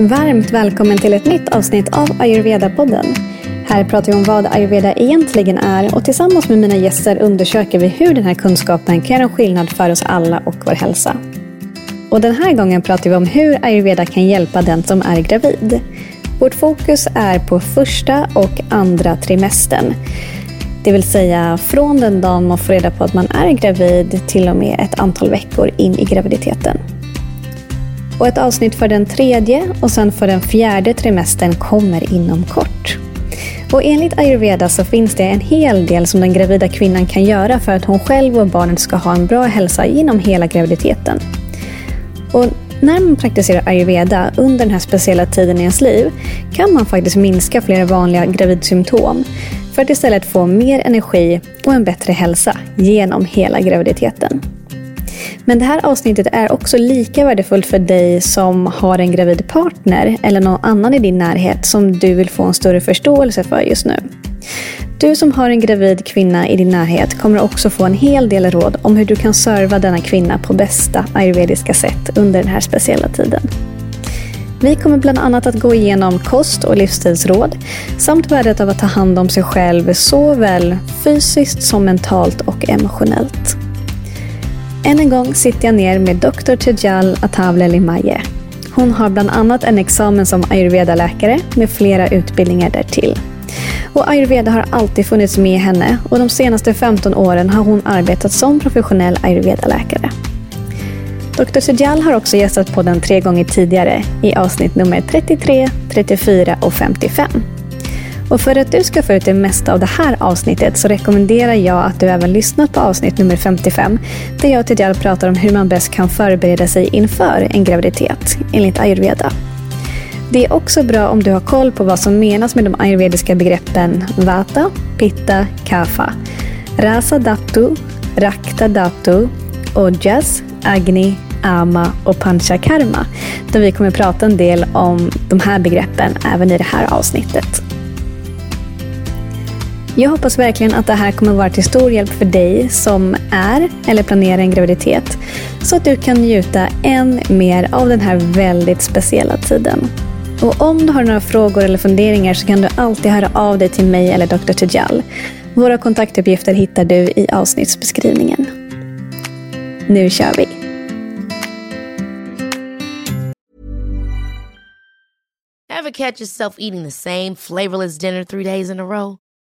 Varmt välkommen till ett nytt avsnitt av Ayurveda-podden. Här pratar vi om vad ayurveda egentligen är och tillsammans med mina gäster undersöker vi hur den här kunskapen kan göra skillnad för oss alla och vår hälsa. Och den här gången pratar vi om hur ayurveda kan hjälpa den som är gravid. Vårt fokus är på första och andra trimestern. Det vill säga från den dagen man får reda på att man är gravid till och med ett antal veckor in i graviditeten. Och ett avsnitt för den tredje och sen för den fjärde trimestern kommer inom kort. Och enligt ayurveda så finns det en hel del som den gravida kvinnan kan göra för att hon själv och barnet ska ha en bra hälsa genom hela graviditeten. Och när man praktiserar ayurveda under den här speciella tiden i ens liv kan man faktiskt minska flera vanliga gravidsymptom för att istället få mer energi och en bättre hälsa genom hela graviditeten. Men det här avsnittet är också lika värdefullt för dig som har en gravid partner eller någon annan i din närhet som du vill få en större förståelse för just nu. Du som har en gravid kvinna i din närhet kommer också få en hel del råd om hur du kan serva denna kvinna på bästa ayurvediska sätt under den här speciella tiden. Vi kommer bland annat att gå igenom kost och livsstilsråd samt värdet av att ta hand om sig själv såväl fysiskt som mentalt och emotionellt. Än en gång sitter jag ner med Dr. Tejal Atavle Limaye. Hon har bland annat en examen som ayurveda-läkare med flera utbildningar därtill. Och ayurveda har alltid funnits med henne och de senaste 15 åren har hon arbetat som professionell ayurveda-läkare. Dr. Tejal har också gästat podden tre gånger tidigare i avsnitt nummer 33, 34 och 55. Och för att du ska få ut det mesta av det här avsnittet så rekommenderar jag att du även lyssnar på avsnitt nummer 55 där jag och Tidjal pratar om hur man bäst kan förbereda sig inför en graviditet enligt ayurveda. Det är också bra om du har koll på vad som menas med de ayurvediska begreppen Vata, Pitta, Kapha, Rasa Datu, Rakta Datu, Ojas, Agni, Ama och Panchakarma. Där vi kommer prata en del om de här begreppen även i det här avsnittet. Jag hoppas verkligen att det här kommer vara till stor hjälp för dig som är eller planerar en graviditet så att du kan njuta än mer av den här väldigt speciella tiden. Och om du har några frågor eller funderingar så kan du alltid höra av dig till mig eller Dr. Tejal. Våra kontaktuppgifter hittar du i avsnittsbeskrivningen. Nu kör vi! Have catch yourself eating the same flavorless dinner three days in a row?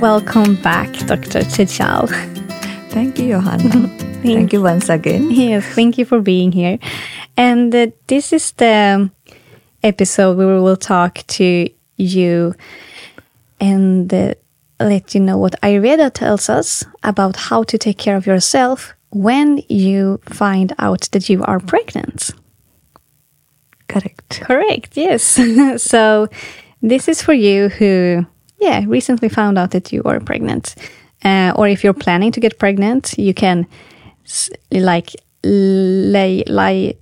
Welcome back, Dr. Tejal. Thank you, Johanna. thank, thank, you once again. Yes, thank you for being here. And uh, this is the episode where we will talk to you and uh, let you know what Ayurveda tells us about how to take care of yourself when you find out that you are pregnant. Correct. Correct, yes. so, this is for you who yeah, recently found out that you are pregnant. Uh, or if you're planning to get pregnant, you can like lay lie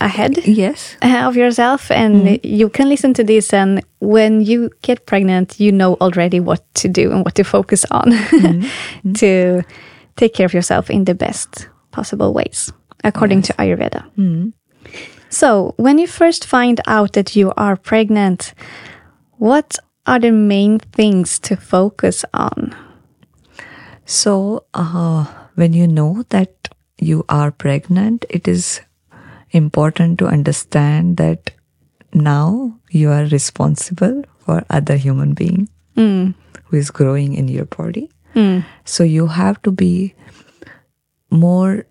ahead yes uh, of yourself and mm. you can listen to this and when you get pregnant you know already what to do and what to focus on mm. to take care of yourself in the best possible ways according yes. to ayurveda so when you first find out that you are pregnant what are the main things to focus on? So, uh, when you know that you are pregnant, it is important to understand that now you are responsible for other human being mm. who is growing in your body. Mm. So you have to be more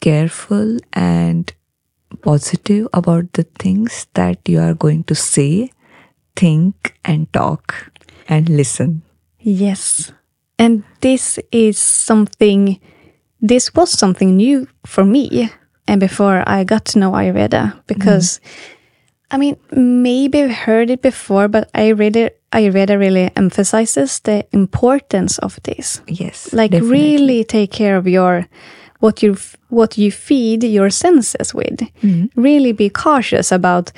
careful and positive about the things that you are going to say think and talk and listen. Yes. And this is something, this was something new for me and before I got to know Ayurveda because I mean maybe I've heard it before, but Ayurveda Ayurveda really emphasizes the importance of this. Yes. Like definitely. really take care of your what you what you feed your senses with. Mm. Really be cautious about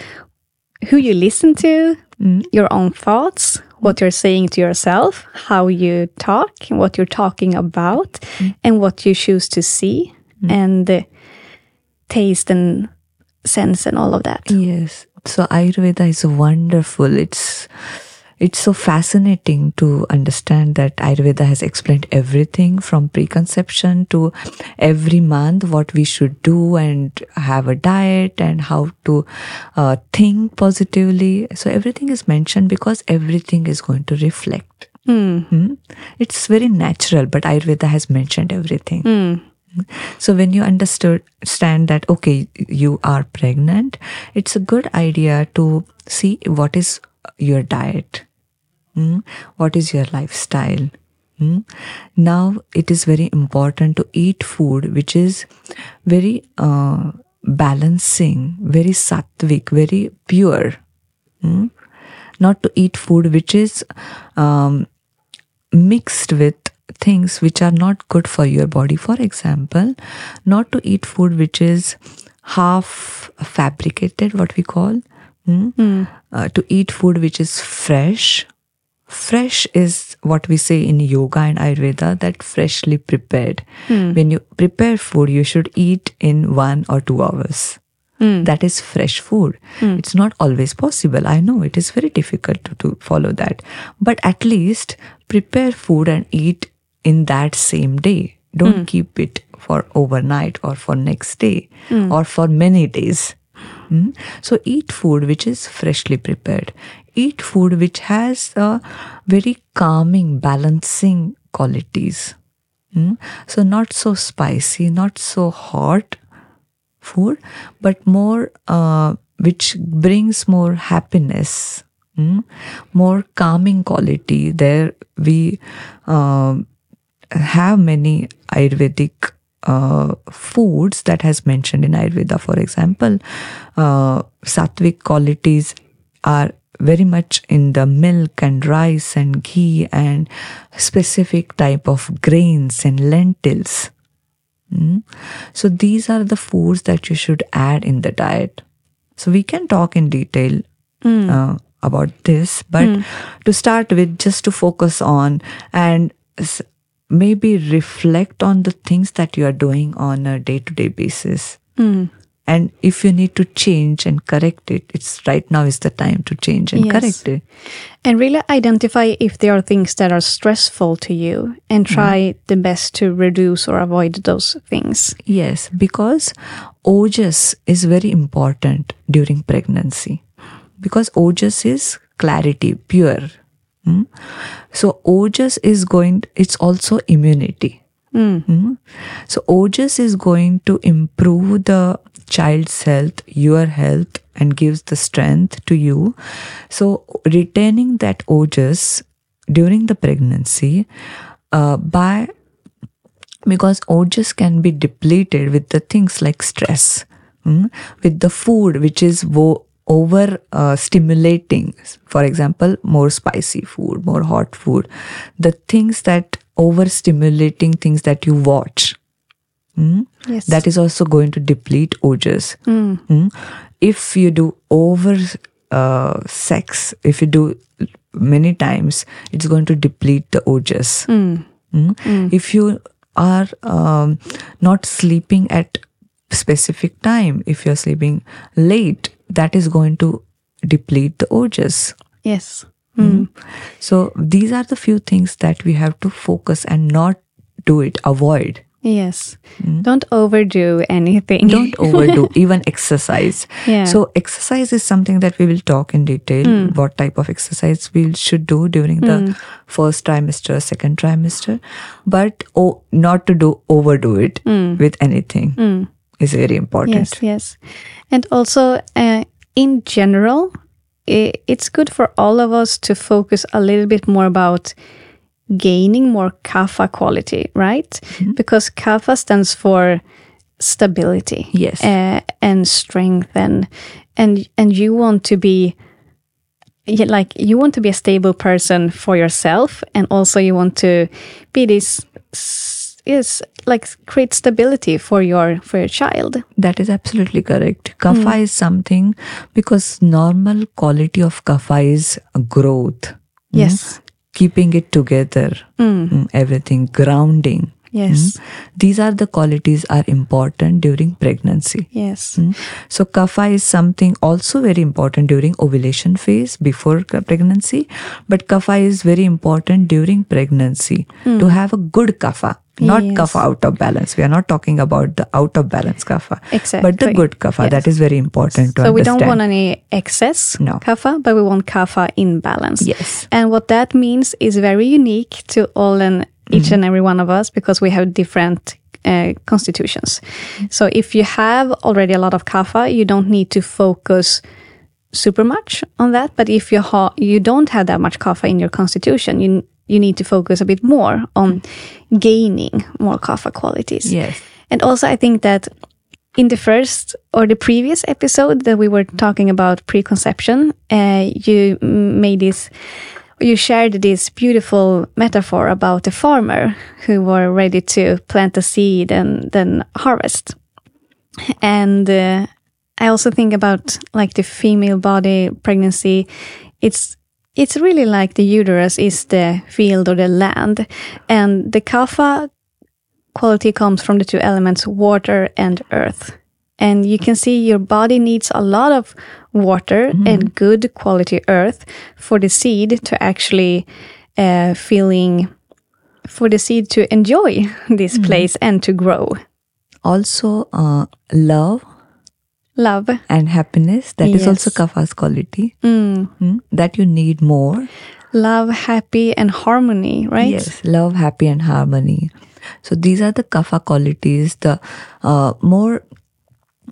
who you listen to, Mm. your own thoughts, what you're saying to yourself, how you talk, what you're talking about, Mm. and what you choose to see and uh, taste and sense and all of that. Yes. So Ayurveda is wonderful. It's it's so fascinating to understand that Ayurveda has explained everything from preconception to every month what we should do and have a diet and how to uh, think positively. So everything is mentioned because everything is going to reflect. Hmm? It's very natural, but Ayurveda has mentioned everything. So when you understand that okay, you are pregnant, it's a good idea to see what is your diet, Mm? what is your lifestyle. Mm? Now it is very important to eat food which is very uh, balancing, very sattvic, very pure. Mm? Not to eat food which is um, mixed with things which are not good for your body. For example, not to eat food which is half fabricated, what we call, mm? Uh, to eat food which is fresh. Fresh is what we say in yoga and Ayurveda that freshly prepared. Hmm. When you prepare food, you should eat in one or two hours. Hmm. That is fresh food. Hmm. It's not always possible. I know it is very difficult to, to follow that. But at least prepare food and eat in that same day. Don't keep it for overnight or for next day or for many days. Mm? So eat food which is freshly prepared. Eat food which has a very calming, balancing qualities. Mm? So not so spicy, not so hot food, but more uh, which brings more happiness, mm? more calming quality. There we um have many Ayurvedic uh, foods that has mentioned in Ayurveda. For example, uh, sattvic qualities are very much in the milk and rice and ghee and specific type of grains and lentils. Mm. So these are the foods that you should add in the diet. So we can talk in detail uh, about this, but to start with, just to focus on and maybe reflect on the things that you are doing on a day to day basis. And if you need to change and correct it, it's right now is the time to change and Yes. correct it. And really identify if there are things that are stressful to you and try the best to reduce or avoid those things. Yes, because ojas is very important during pregnancy. Because ojas is clarity, pure. Mm? So ojas is going, it's also immunity. Mm? So ojas is going to improve the child's health, your health, and gives the strength to you. So retaining that ojas during the pregnancy uh, by because ojas can be depleted with the things like stress mm, with the food which is wo- over uh, stimulating. For example more spicy food more hot food. The things that over stimulating things that you watch mm, Yes. that is also going to deplete ojas Mm. if you do over uh, sex if you do many times it's going to deplete the ojas Mm. If you are um, not sleeping at specific time, if you're sleeping late, that is going to deplete the ojas. Yes. So these are the few things that we have to focus and not do it, avoid. Yes. Hmm? Don't overdo anything. Don't overdo even exercise. Yeah. So exercise is something that we will talk in detail. Hmm. What type of exercise we should do during the hmm. first trimester, second trimester, but oh, not to do overdo it with anything is very important. Yes, yes. And also, uh, in general, it's good for all of us to focus a little bit more about gaining more kapha quality, right? Because kapha stands for stability Yes. uh, and strength and and and you want to be yeah, like you want to be a stable person for yourself and also you want to be this is like create stability for your for your child That is absolutely correct. Kapha Hmm. is something because normal quality of kapha is growth. mm, yes Keeping it together, mm, everything, grounding. yes These are the qualities are important during pregnancy. yes Mm. So kapha is something also very important during ovulation phase before pregnancy, but kapha is very important during pregnancy to have a good kapha. Not. Yes. kapha out of balance. We are not talking about the out of balance kapha, but the good kapha. That Yes. is very important to so we don't want any excess No. kapha but we want kapha in balance Yes. and what that means is very unique to all and each and every one of us because we have different uh, constitutions so if you have already a lot of kapha you don't need to focus super much on that but if you ha- you don't have that much kapha in your constitution you you need to focus a bit more on gaining more kapha qualities Yes. and also, I think that in the first or the previous episode that we were talking about preconception, uh, you made this, you shared this beautiful metaphor about a farmer who were ready to plant a seed and then harvest. And uh, I also think about like the female body pregnancy. It's it's really like the uterus is the field or the land, and the kapha quality comes from the two elements water and earth. And you can see your body needs a lot of water and good quality earth for the seed to actually uh, feeling for the seed to enjoy this place and to grow. Also, uh, love Love. and happiness. That is also Yes. kapha's quality. Mm. mm, That you need more. Love, happy, and harmony, right? Yes, love, happy, and harmony. So these are the kapha qualities, the uh, more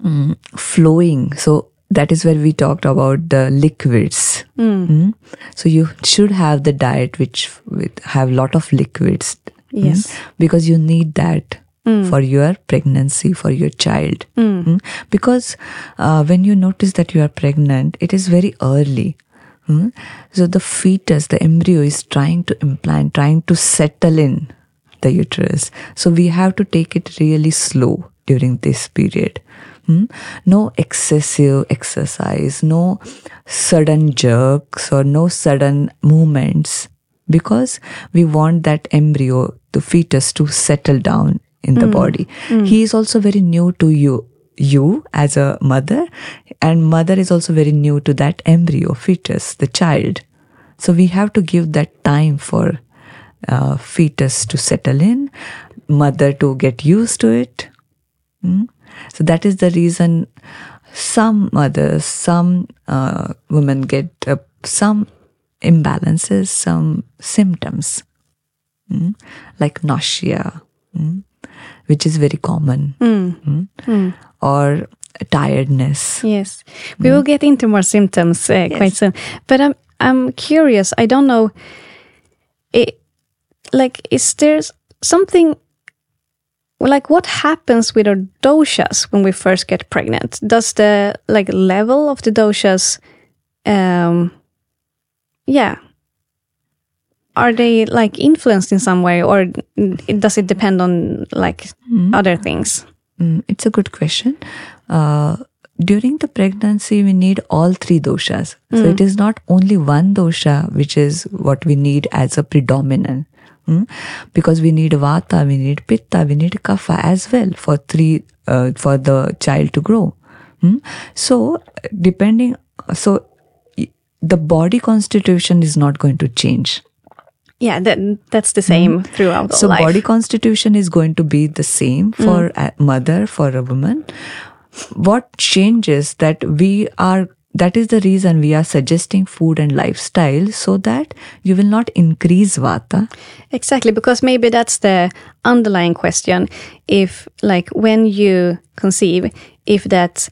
mm, flowing. So that is where we talked about the liquids. Mm. So you should have the diet which with have lot of liquids. mm, Yes. because you need that. For your pregnancy, for your child. Mm. Because uh, when you notice that you are pregnant, it is very early. Mm. So the fetus, the embryo is trying to implant, trying to settle in the uterus. So we have to take it really slow during this period. Mm. No excessive exercise, no sudden jerks or no sudden movements because we want that embryo, the fetus to settle down in the body. He is also very new to you you as a mother and mother is also very new to that embryo fetus the child. So we have to give that time for uh, fetus to settle in mother to get used to it. Mm. so that is the reason some mothers some uh, women get uh, some imbalances some symptoms. Mm. like nausea. Mm, which is very common Mm. or tiredness Yes, we will get into more symptoms uh, quite soon. But I'm I'm curious. I don't know. It, like, is there something like what happens with our doshas when we first get pregnant? Does the like level of the doshas, um, yeah, are they like influenced in some way, or does it depend on like other things? Mm, it's a good question. Uh, during the pregnancy, we need all three doshas. So it is not only one dosha which is what we need as a predominant. Mm? Because we need vata, we need pitta, we need kapha as well for three uh, for the child to grow. Mm? So depending, so the body constitution is not going to change. Yeah, that that's the same throughout So life. body constitution is going to be the same for a mother, for a woman. What changes that we are that is the reason we are suggesting food and lifestyle so that you will not increase vata. Exactly, because maybe that's the underlying question. If, like, when you conceive, if that,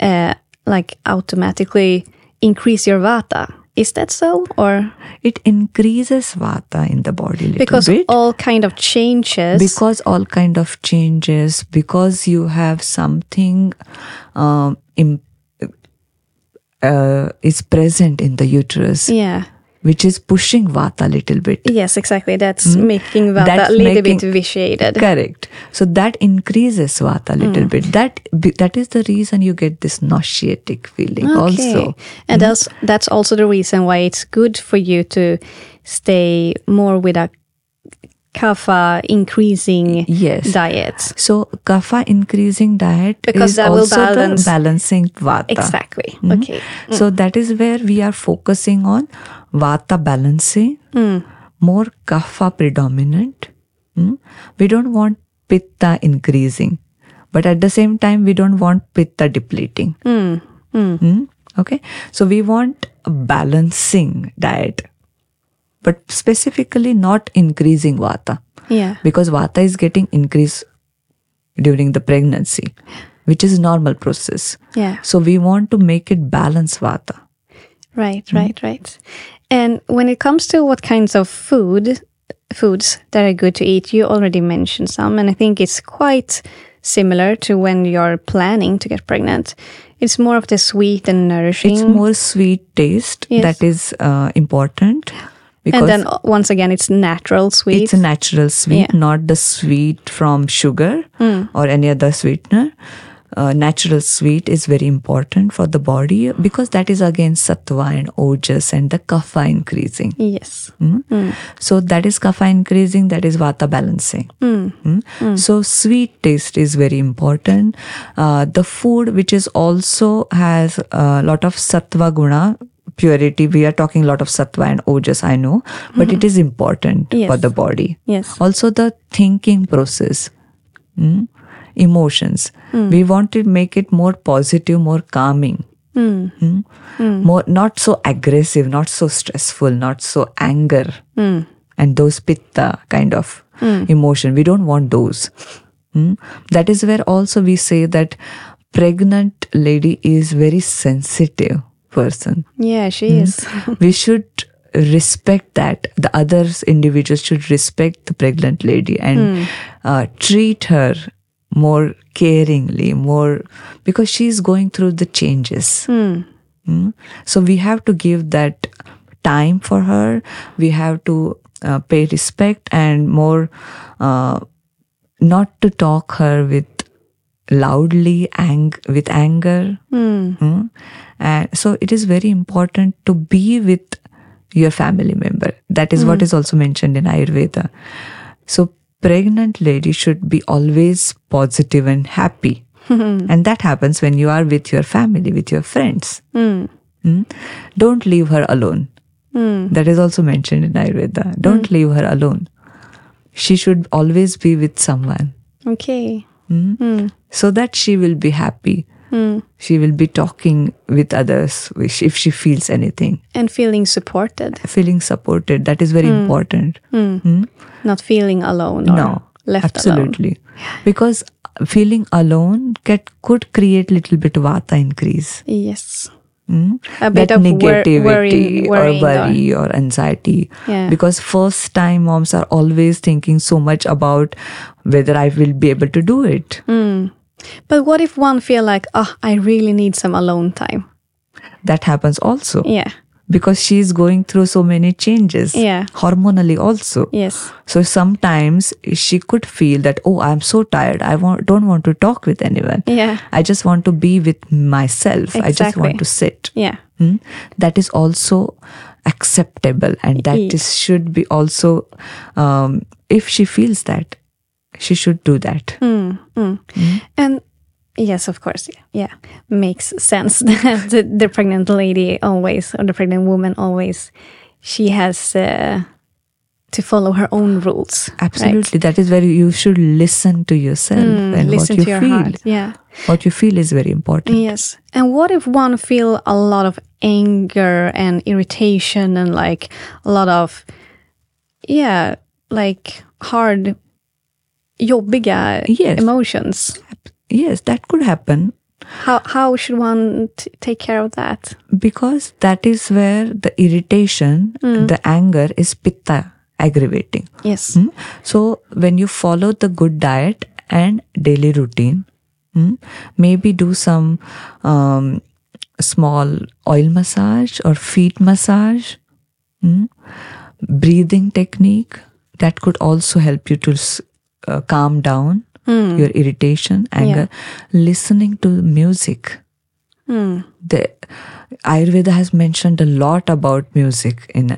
uh, like, automatically increase your vata, Is that so? Or It increases vata in the body little because bit. all kind of changes because all kind of changes because you have something um, im- uh, is present in the uterus Yeah. Which is pushing vata a little bit. Yes, exactly. That's hmm? making Vata? That's a little making- bit vitiated. correct. So that increases vata a little hmm. bit. That that is the reason you get this nauseatic feeling also. And hmm? that's that's also the reason why it's good for you to stay more with a kapha increasing Yes. diet. so kapha increasing diet Because is that will also balance- the balancing vata Exactly. Hmm? Okay. So that is where we are focusing on vata balancing, more kapha predominant. Mm. We don't want pitta increasing, but at the same time, we don't want pitta depleting. Mm. Okay, so we want a balancing diet, but specifically not increasing vata Yeah. because vata is getting increased during the pregnancy, which is normal process. Yeah. So we want to make it balance vata. Right, Hmm? right, right. And when it comes to what kinds of food foods that are good to eat, you already mentioned some, and I think it's quite similar to when you're planning to get pregnant. It's more of the sweet and nourishing. It's more sweet taste Yes. that is uh, important because and then uh, once again, it's natural sweet. it's a natural sweet, Yeah. Not the sweet from sugar or any other sweetener. Uh, natural sweet is very important for the body because that is again sattva and ojas and the kapha increasing. yes. Mm. So that is kapha increasing, that is vata balancing. Mm. So sweet taste is very important. Uh, the food which is also has a lot of sattva guna purity. We are talking a lot of sattva and ojas, I know, but it is important Yes. for the body. Yes. Also the thinking process. mm, Emotions. We want to make it more positive, more calming. Mm. More not so aggressive, not so stressful, not so anger and those pitta kind of emotion. We don't want those. Mm. That is where also we say that pregnant lady is very sensitive person. Yeah, she is. we should respect that. The others individuals should respect the pregnant lady and uh, treat her more caringly, more because she is going through the changes. Mm. So we have to give that time for her. We have to uh, pay respect and more, uh, not to talk her with loudly ang- with anger. Mm. And so it is very important to be with your family member. That is what hmm. is also mentioned in Ayurveda. So pregnant lady should be always positive and happy. Hmm. and that happens when you are with your family, with your friends. Mm. Don't leave her alone. That is also mentioned in Ayurveda. Don't leave her alone. She should always be with someone Okay. Hmm. so that she will be happy. Hmm. She will be talking with others if she feels anything, And feeling supported, feeling supported. That is very hmm. important. not feeling alone or no, left absolutely. Because feeling alone get, could create little bit vata increase. Yes. Mm? A bit that of negativity worrying- worrying or or- worry or anxiety Yeah. because first time moms are always thinking so much about whether i will be able to do it But what if one feel like, oh, I really need some alone time? that happens also Yeah. Because she is going through so many changes Yeah. hormonally also Yes. so sometimes she could feel that oh i'm so tired i want, don't want to talk with anyone Yeah. i just want to be with myself i just want to sit Yeah. Hmm? that is also acceptable and that Ye- is should be also um, if she feels that she should do that Mm, And yes, of course, yeah, yeah. makes sense that the, the pregnant lady always, or the pregnant woman always, she has uh, to follow her own rules. right? absolutely that is where you should listen to yourself Mm, and what you feel heart. Yeah. what you feel is very important Yes. And what if one feel a lot of anger and irritation and like a lot of, yeah, like hard, jobbiga Yes. emotions? Yes that could happen How how should one t- take care of that? because that is where the irritation, the anger is pitta aggravating. Yes. Mm. So when you follow the good diet and daily routine, mm, maybe do some um, small oil massage or feet massage, mm, breathing technique that could also help you to uh, calm down your irritation, anger. Listening to music the ayurveda has mentioned a lot about music in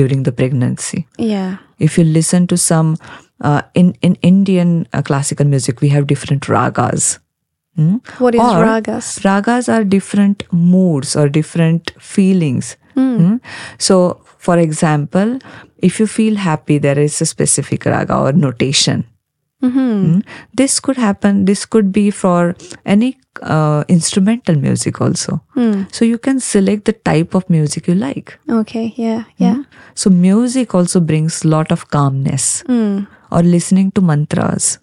during the pregnancy Yeah. if you listen to some uh, in in indian uh, classical music we have different ragas Hmm? What is Or ragas? ragas are different moods or different feelings Hmm? so for example if you feel happy there is a specific raga or notation Mm-hmm. Hmm? This could happen. This could be for any uh, instrumental music also. Hmm. So you can select the type of music you like. Okay. Yeah. Yeah. Hmm? So music also brings lot of calmness. Hmm. Or listening to mantras.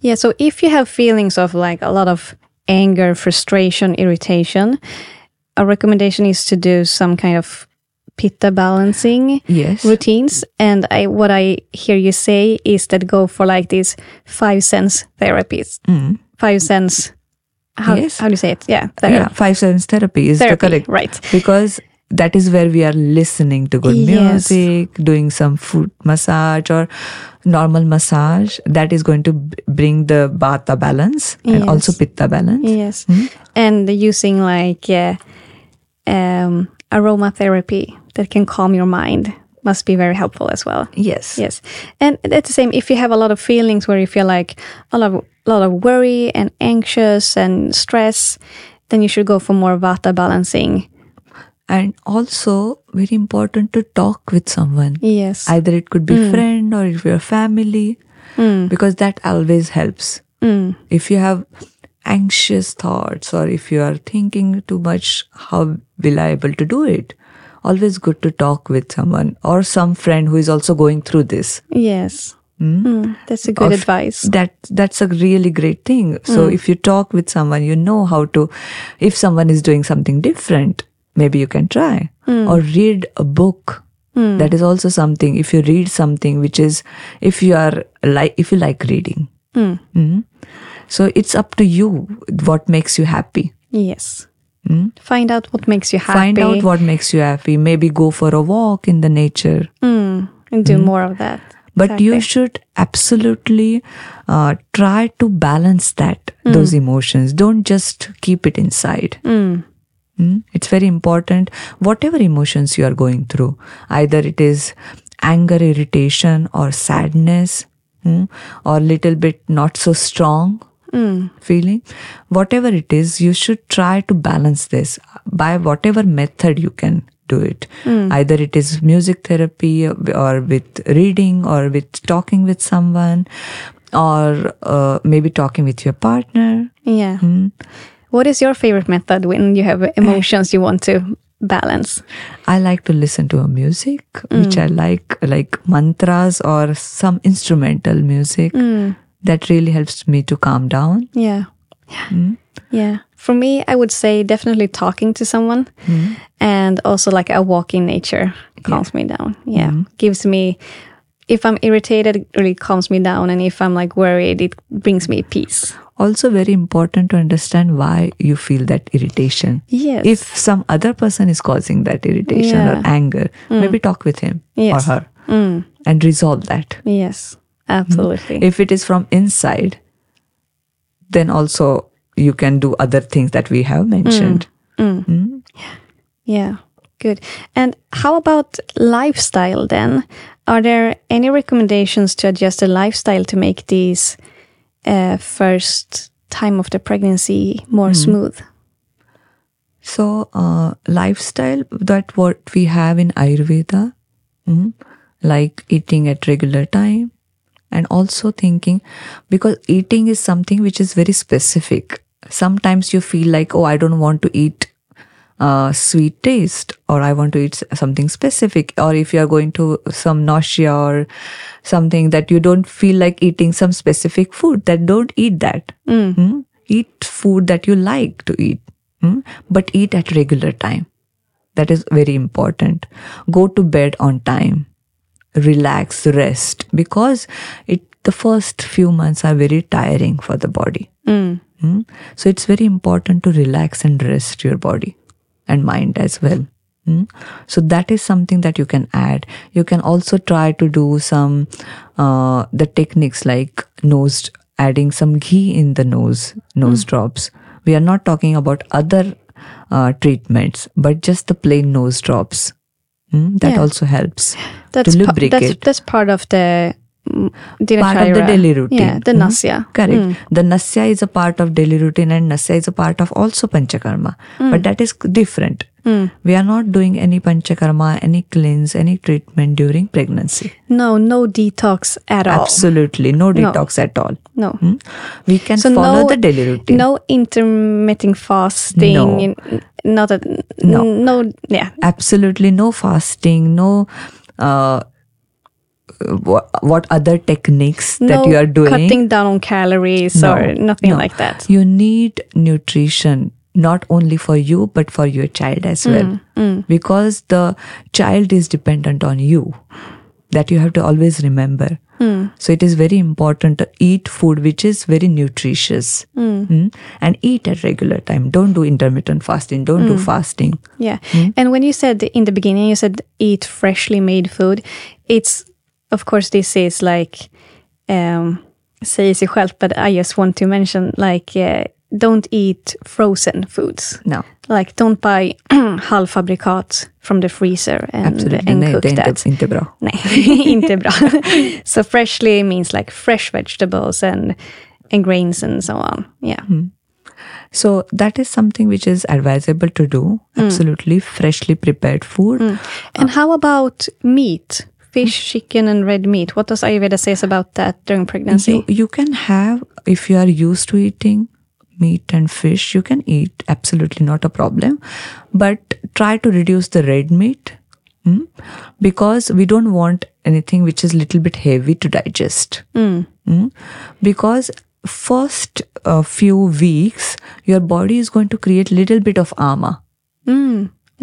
Yeah. So if you have feelings of like a lot of anger, frustration, irritation, a recommendation is to do some kind of pitta balancing Yes. routines. And I, what I hear you say is that go for like these five sense therapies. Five sense. How, Yes. how do you say it? Yeah. Yeah, five sense therapy is the correct. right. Because that is where we are listening to good Yes. music, doing some foot massage or normal massage. That is going to b- bring the vata balance and also pitta balance. Yes. And using like uh, um, aromatherapy that can calm your mind must be very helpful as well. Yes. Yes. And it's the same if you have a lot of feelings where you feel like a lot of, lot of worry and anxious and stress, then you should go for more vata balancing. and also very important to talk with someone Yes. either it could be mm. friend or if you're family mm. because that always helps mm. if you have anxious thoughts or if you are thinking too much how will i able to do it always good to talk with someone or some friend who is also going through this. Yes. Mm, that's a good Of- advice. that that's a really great thing. So hmm. if you talk with someone you know how to if someone is doing something different maybe you can try hmm. or read a book. That is also something. If you read something which is if you are like if you like reading. Mhm. so it's up to you what makes you happy. Yes. Find out what makes you happy. find out what makes you happy. Maybe go for a walk in the nature. Mm, and do more of that. but you should absolutely uh, try to balance that those emotions. Don't just keep it inside. Mm? it's very important. Whatever emotions you are going through either it is anger irritation or sadness mm, or little bit not so strong feeling. Whatever it is you should try to balance this. By whatever method you can do it. Either it is music therapy or with reading or with talking with someone or uh, maybe talking with your partner. Yeah. Hmm? What is your favorite method when you have emotions you want to balance? I like to listen to a music which hmm. I like, like mantras or some instrumental music. Hmm. That really helps me to calm down. Yeah. Hmm? Yeah. For me, I would say definitely talking to someone hmm? and also like a walk in nature calms me down. Yeah. Hmm? Gives me, if I'm irritated, it really calms me down. And if I'm like worried, it brings me peace. Also, very important to understand why you feel that irritation. Yes. If some other person is causing that irritation Yeah. or anger, maybe talk with him Yes. or her and resolve that. yes, absolutely. If it is from inside, then also you can do other things that we have mentioned. Yeah, good. And how about lifestyle then? Are there any recommendations to adjust the lifestyle to make these uh, first time of the pregnancy more smooth? So, uh, lifestyle that what we have in Ayurveda, mm, like eating at regular time, and also thinking because eating is something which is very specific. Sometimes you feel like, oh, I don't want to eat uh, sweet taste, or I want to eat something specific, or if you are going to some nausea or something that you don't feel like eating some specific food, that don't eat that. Mm. eat food that you like to eat. Mm, but eat at regular time. That is very important. Go to bed on time relax rest because it the first few months are very tiring for the body Mm. Mm. So it's very important to relax and rest your body and mind as well. Mm. So that is something that you can add. You can also try to do some uh, the techniques like nose adding some ghee in the nose nose drops. We are not talking about other uh, treatments, but just the plain nose drops. Mm, that Yeah. also helps That's to lubricate. that's that's part of the mm, part of the daily routine. Yeah, the Mhm. nasya. Correct. Mm. The nasya is a part of daily routine and nasya is a part of also panchakarma. But that is different. We are not doing any panchakarma, any cleanse, any treatment during pregnancy. No, no detox at all. Absolutely. No detox at all. No. Hmm? We can So follow no- the daily routine. No intermittent fasting. No. n- Not a No. No. Yeah. Absolutely no fasting, no uh, what, what other techniques that no you are doing. cutting down on calories No, or nothing no. like that. You need nutrition not only for you but for your child as well because the child is dependent on you that you have to always remember so it is very important to eat food which is very nutritious Mm. and eat at regular time don't do intermittent fasting don't do fasting Yeah. Hmm? And when you said in the beginning, you said eat freshly made food. It's, of course, this is like, um, sig självt, but I just want to mention like, uh, don't eat frozen foods. no Like, don't buy halvfabrikat from the freezer and, absolutely and nej cook det är that. inte, inte bra Nej, inte bra. so freshly means like fresh vegetables and and grains and so on. Yeah. Mm. so that is something which is advisable to do mm. absolutely freshly prepared food mm. And how about meat? Fish, chicken, and red meat. What does Ayurveda says about that during pregnancy? You, you can have, if you are used to eating meat and fish, you can eat, absolutely not a problem. But try to reduce the red meat mm, because we don't want anything which is little bit heavy to digest. Mm. Because first uh, few weeks, your body is going to create little bit of ama.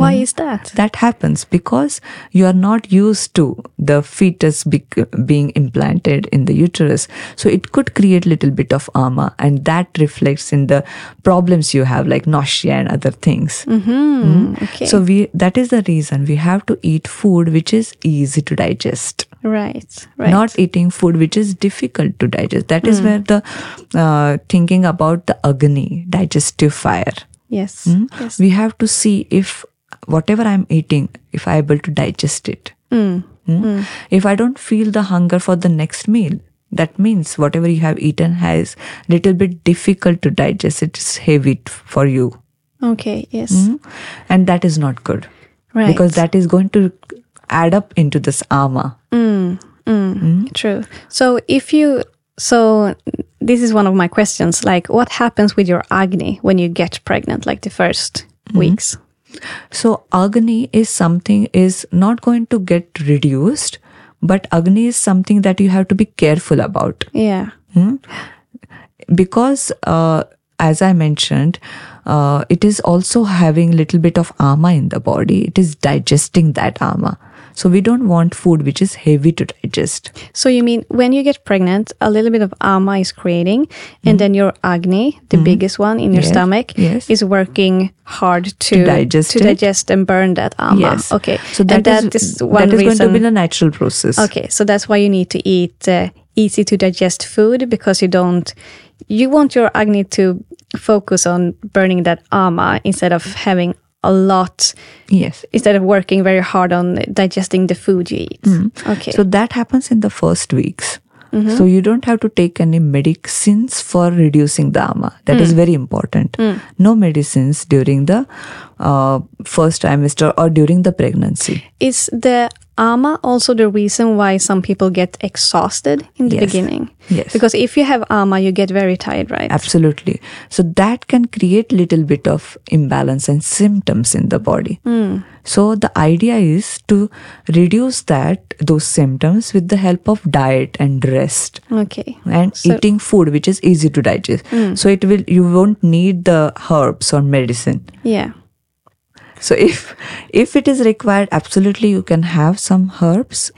Mm. Why is that? That happens because you are not used to the fetus bec- being implanted in the uterus. So it could create little bit of ama and that reflects in the problems you have like nausea and other things. Mm, okay. So we that is the reason we have to eat food which is easy to digest. right, right. Not eating food which is difficult to digest. That is where the uh, thinking about the agni, digestive fire. yes. Yes. We have to see if whatever I'm eating, if I'm able to digest it. Mm. Mm. If I don't feel the hunger for the next meal, that means whatever you have eaten has little bit difficult to digest. It's heavy t- for you, Okay. Yes. Mm. and that is not good Right. because that is going to add up into this ama. True. So if you so this is one of my questions. Like, what happens with your agni when you get pregnant? Like the 1st weeks. So agni is something is not going to get reduced, but agni is something that you have to be careful about. Yeah. because uh, as i mentioned uh, it is also having little bit of ama in the body it is digesting that ama so we don't want food which is heavy to digest So you mean when you get pregnant, a little bit of ama is creating, and then your agni, the biggest one in your Yes, stomach, yes. is working hard to, digest to it. digest and burn that ama. yes Okay. so and that is that is one that is reason. going to be the natural process Okay, so that's why you need to eat uh, easy to digest food because you don't. You want your agni to focus on burning that ama instead of having a lot, yes. Instead of working very hard on digesting the food you eat. Mm-hmm. Okay. so that happens in the first weeks. Mm-hmm. So you don't have to take any medicines for reducing the ama. That is mm. very important. Mm. No medicines during the uh, first trimester or during the pregnancy. Is the AMA also the reason why some people get exhausted in the Yes. beginning? Yes. Because if you have AMA, you get very tired, right? Absolutely. So that can create little bit of imbalance and symptoms in the body. So the idea is to reduce that those symptoms with the help of diet and rest Okay. and So- eating food which is easy to digest. So it will you won't need the herbs or medicine. Yeah. So if if it is required, absolutely you can have some herbs,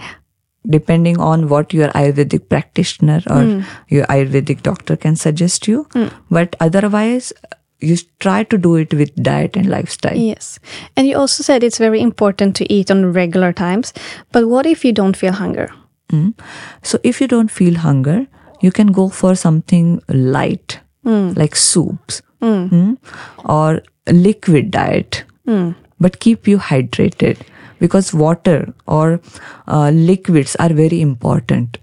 depending on what your Ayurvedic practitioner or your Ayurvedic doctor can suggest you. But otherwise, you try to do it with diet and lifestyle. Yes. And you also said it's very important to eat on regular times. But what if you don't feel hunger? Mm. So if you don't feel hunger, you can go for something light, like soups Mm. or liquid diet, but keep you hydrated because water or uh, liquids are very important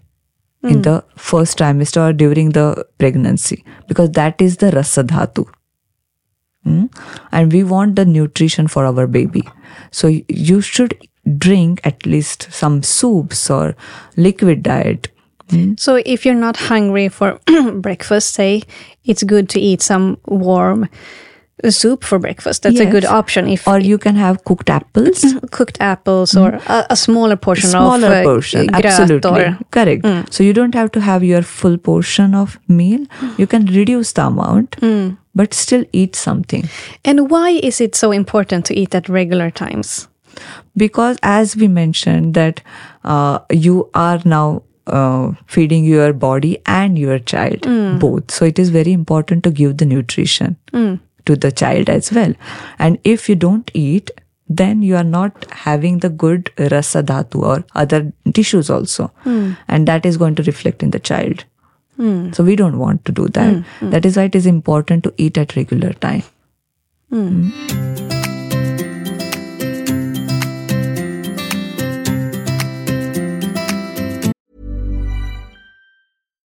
in the first trimester or during the pregnancy because that is the rasadhatu. Mm? And we want the nutrition for our baby. So you should drink at least some soups or liquid diet. So if you're not hungry for breakfast, say it's good to eat some warm soup for breakfast. That's a good option. If Or you can have cooked apples. cooked apples or a, a smaller portion Smaller of uh, portion, absolutely. or Correct. So you don't have to have your full portion of meal. You can reduce the amount, but still eat something. And why is it so important to eat at regular times? because as we mentioned that uh, you are now uh, feeding your body and your child both so it is very important to give the nutrition to the child as well. And if you don't eat then you are not having the good rasa dhatu or other tissues also. Hmm. And that is going to reflect in the child. Hmm. So we don't want to do that. Hmm. That is why it is important to eat at regular time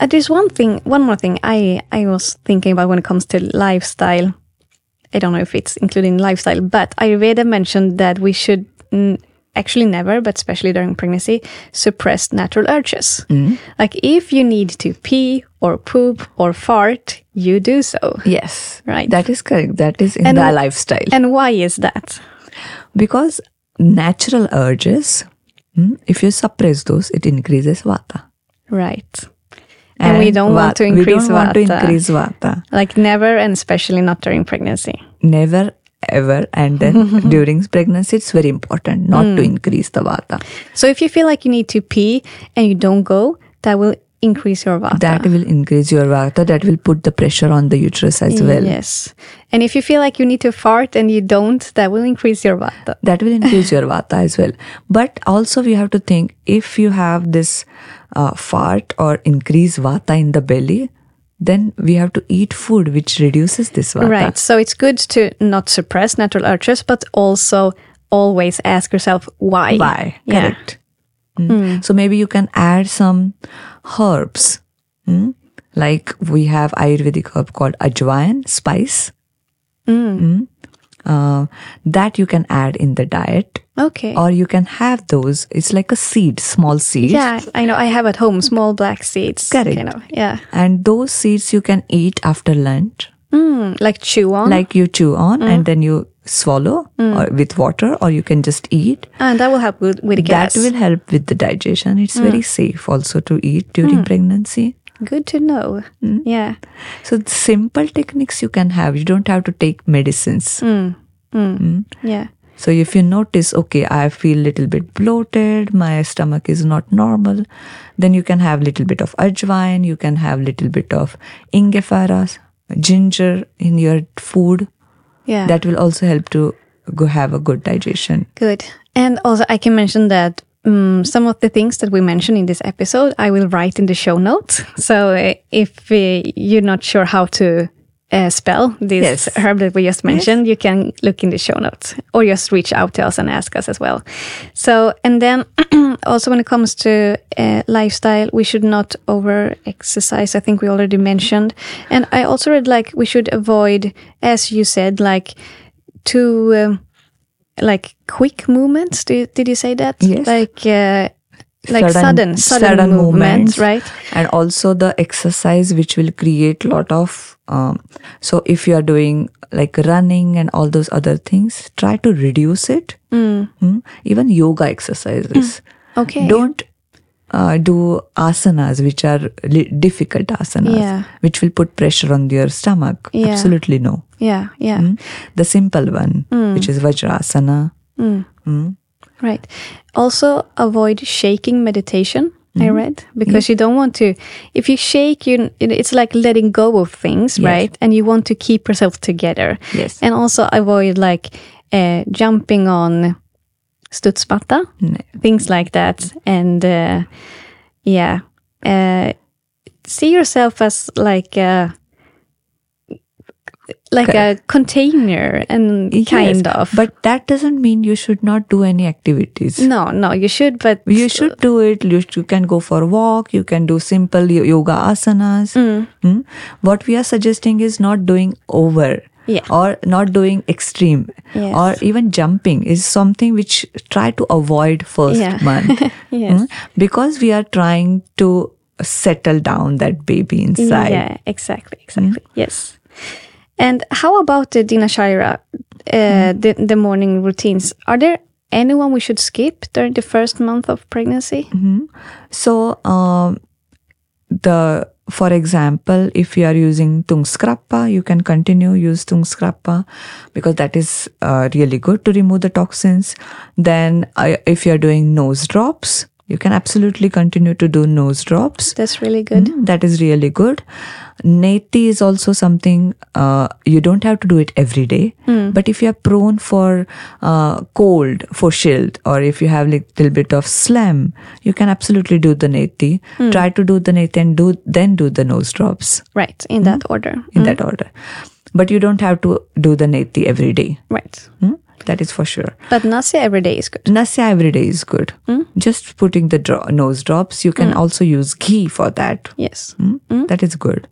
Uh, there's one thing, one more thing I, I was thinking about when it comes to lifestyle. I don't know if it's including lifestyle, but Ayurveda mentioned that we should mm, actually never, but especially during pregnancy, suppress natural urges. Like if you need to pee or poop or fart, you do so. yes Right. that is correct that is in And- the lifestyle And why is that? because natural urges mm, if you suppress those it increases vata Right. And, we don't want to increase we want to vata. increase vata Like never, and especially not during pregnancy. never ever and then during pregnancy it's very important not to hmm. increase the vata So if you feel like you need to pee and you don't go, that will increase your vata. That will increase your vata. That will put the pressure on the uterus as well. Yes. And if you feel like you need to fart and you don't, that will increase your vata. That will increase your vata as well. But also, we have to think if you have this uh, fart or increase vata in the belly, then we have to eat food which reduces this vata. Right. So it's good to not suppress natural urges, but also always ask yourself why. Why? Yeah. Correct. Mm. So maybe you can add some herbs. mm? Like we have Ayurvedic herb called ajwain spice. Mm. Uh, that you can add in the diet, Okay. or you can have those. It's like a seed, small seed. yeah, I know. I have at home small black seeds. Correct. You know, yeah. And those seeds you can eat after lunch. Mm, like chew on. Like you chew on Mm. and then you swallow or with water, or you can just eat. and that will help with, with gas. That will help with the digestion. It's Mm. very safe also to eat during pregnancy. Good to know. Mm. Yeah. So simple techniques you can have. You don't have to take medicines. Yeah. So if you notice, okay, I feel little bit bloated, my stomach is not normal, then you can have little bit of ajwain, you can have little bit of ingefara, ginger in your food. Yeah. That will also help to go have a good digestion. Good. And also, I can mention that um, some of the things that we mentioned in this episode, I will write in the show notes. So uh, if uh, you're not sure how to uh, spell this Yes. herb that we just mentioned, you can look in the show notes or just reach out to us and ask us as well. So, and then also when it comes to uh, lifestyle, we should not over exercise. I think we already mentioned. And I also read like we should avoid, as you said, like too. Um, like quick movements. Did, did you say that? Yes. Like uh, like sudden sudden, sudden movements, movements. right? and also the exercise which will create a lot of um, so if you are doing like running and all those other things try to reduce it Mm. even yoga exercises Okay. don't uh, do asanas which are li- difficult asanas Yeah. which will put pressure on your stomach Yeah. absolutely no Yeah, yeah. Mm. the simple one which is vajrasana Right. Also avoid shaking meditation. I Mm-hmm. read because you don't want to. If you shake, you it's like letting go of things, Yes. right? And you want to keep yourself together. Yes. And also avoid like uh, jumping on studsmatta, Nej. things like that. And uh, yeah, uh, see yourself as like a like a container and Yes, kind of. but that doesn't mean you should not do any activities no, no, you should. But you should do it you, you can go for a walk you can do simple yo- yoga asanas Mm. what we are suggesting is not doing over Yeah. or not doing extreme Yes. or even jumping is something which try to avoid first Yeah. month Yes. Mm. because we are trying to settle down that baby inside Yeah, exactly, exactly. Yes. And how about the Dinacharya, uh, the, the morning routines? Are there anyone we should skip during the first month of pregnancy? So, um, the for example, if you are using Tungskrappa, you can continue use Tungskrappa because that is uh, really good to remove the toxins. Then, uh, if you are doing nose drops, you can absolutely continue to do nose drops. That's really good. Mm, that is really good. Neti is also something uh, you don't have to do it every day. But if you are prone for uh, cold, for shield, or if you have like little bit of phlegm, you can absolutely do the neti. Try to do the neti and do then do the nose drops Right, in that order. in that order. But you don't have to do the neti every day. Right. Hmm? That is for sure. But Nasya every day is good. Nasya every day is good. Just putting the dro- nose drops. You can also use ghee for that. Yes. Mm, That is good.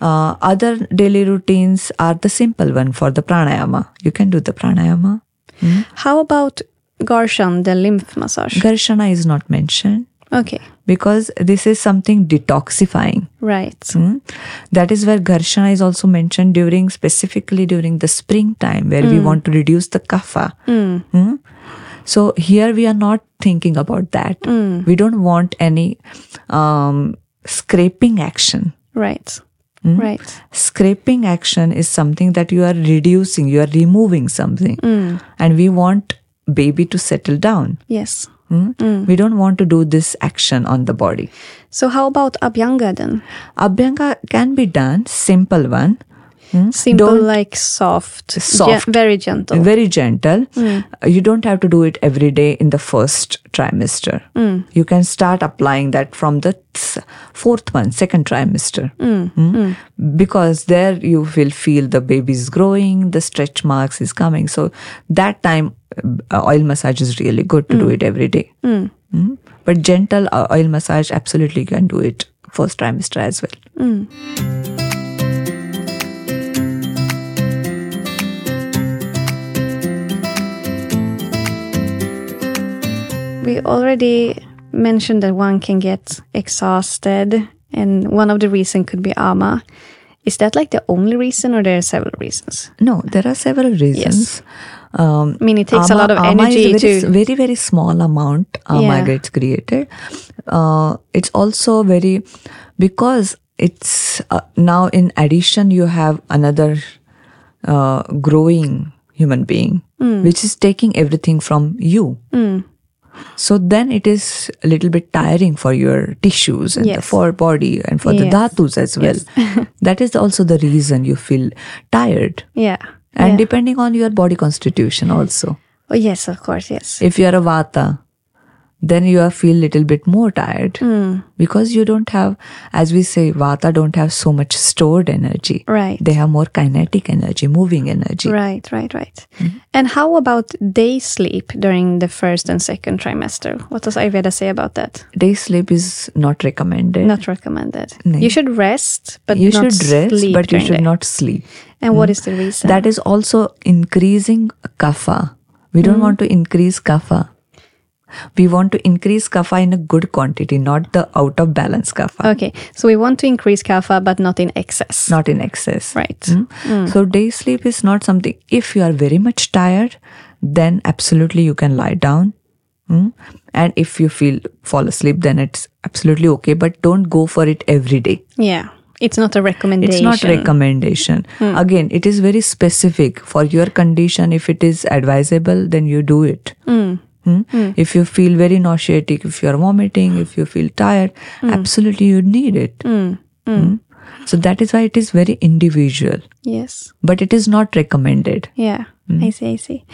Uh, other daily routines are the simple one for the pranayama. You can do the pranayama. How about Garshan, the lymph massage? Garshana is not mentioned okay, because this is something detoxifying. right. Mm. That is where Garshana is also mentioned during specifically during the springtime where we want to reduce the kapha. Mm. So here we are not thinking about that. We don't want any um, scraping action. Right. Right. scraping action is something that you are reducing you are removing something and we want baby to settle down Yes. Mm? We don't want to do this action on the body. So how about Abhyanga then? Abhyanga can be done, simple one. Simple, Don't- like soft, Soft. ge- very gentle. Very gentle. Uh, You don't have to do it every day in the first trimester. You can start applying that from the s- fourth month, second trimester. Mm? Because there you will feel the baby is growing, the stretch marks is coming. So that time, uh, oil massage is really good to do it every day. Mm? But gentle uh, oil massage, absolutely you can do it first trimester as well. We already mentioned that one can get exhausted, and one of the reason could be AMA. Is that like the only reason, or there are several reasons? No, there are several reasons. Yes. Um, I mean, it takes a lot of ama energy very, to. very very small amount ama Yeah. gets created. Uh, it's also very because it's uh, now in addition you have another uh, growing human being Hmm. which is taking everything from you. So then it is a little bit tiring for your tissues and the Yes. for body and for the Yes. dhatus as well. that is also the reason you feel tired Yeah. and yeah. depending on your body constitution also oh, yes, of course, yes. if you are a vata then you are feel little bit more tired Hmm. because you don't have as we say vata don't have so much stored energy Right. they have more kinetic energy moving energy Right, right, right. Mm-hmm. And how about day sleep during the first and second trimester? What does Ayurveda say about that? day sleep is not recommended Not recommended. No. You should rest, but you not should rest but you should the- not sleep And what is the reason? that is also increasing kapha we Mm-hmm. don't want to increase kapha we want to increase kapha in a good quantity not the out of balance kapha okay, so we want to increase kapha, but not in excess. not in excess. Right. Mm. So day sleep is not something. If you are very much tired, then absolutely you can lie down. Mm. And if you feel fall asleep, then it's absolutely okay. But don't go for it every day. Yeah, it's not a recommendation. It's not a recommendation. Again, it is very specific for your condition. If it is advisable, then you do it. Mm. Hmm? Hmm. If you feel very nauseatic, if you are vomiting, if you feel tired, hmm. absolutely you need it. Mm. So that is why it is very individual, Yes. but it is not recommended. Yeah, I see. I see.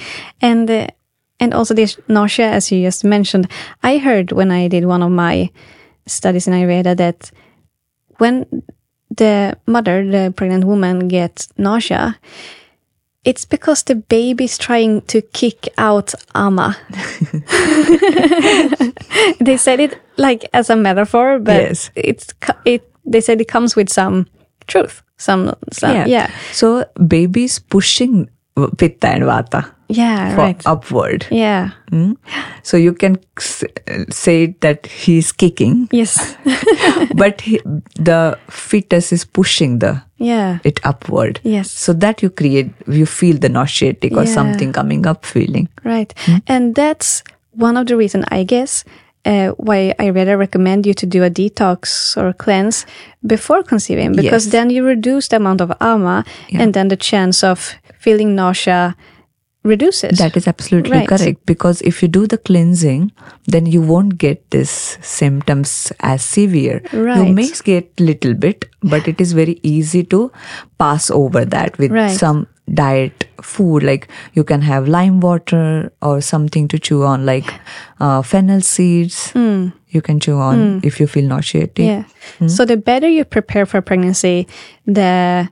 And uh, and also this nausea, as you just mentioned, I heard when I did one of my studies in Ayurveda that when the mother, the pregnant woman, gets nausea, it's because the baby's trying to kick out ama. they said it like as a metaphor, but Yes. it's it. They said it comes with some truth. Some, some yeah, yeah, So babies pushing pitta and vata yeah for right, upward. yeah. Mm. So you can say that he is kicking, Yes. but he, the fetus is pushing the yeah. it upward. Yes. So that you create, you feel the nauseatic or Yeah. something coming up feeling. Right. And that's one of the reason I guess, uh, why I rather recommend you to do a detox or cleanse before conceiving, because Yes. then you reduce the amount of ama and then the chance of feeling nausea reduces. That is absolutely Right. correct because if you do the cleansing, then you won't get this symptoms as severe. Right. You may get little bit, but it is very easy to pass over that with Right. some diet food like you can have lime water or something to chew on like uh, fennel seeds hmm. you can chew on hmm. if you feel nauseatic Yeah. Hmm. So the better you prepare for pregnancy, the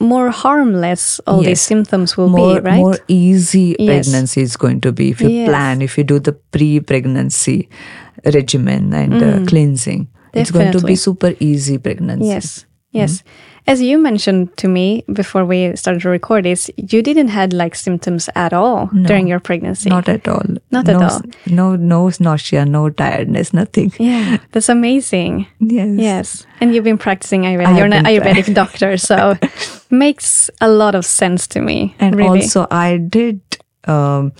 more harmless all these symptoms will more, be, right? more easy Yes. pregnancy is going to be if you Yes. plan, if you do the pre-pregnancy regimen and uh, cleansing. It's going to Mm. Be super easy pregnancy. Yes, yes. As you mentioned to me before we started to record this, you didn't had like symptoms at all during your pregnancy. Not at all. Not at no, all. No, no nausea, no tiredness, nothing. yeah, that's amazing. Yes. Yes, and you've been practicing Ayurveda. I You're an Ayurvedic doctor, so makes a lot of sense to me. And really. also, I did um,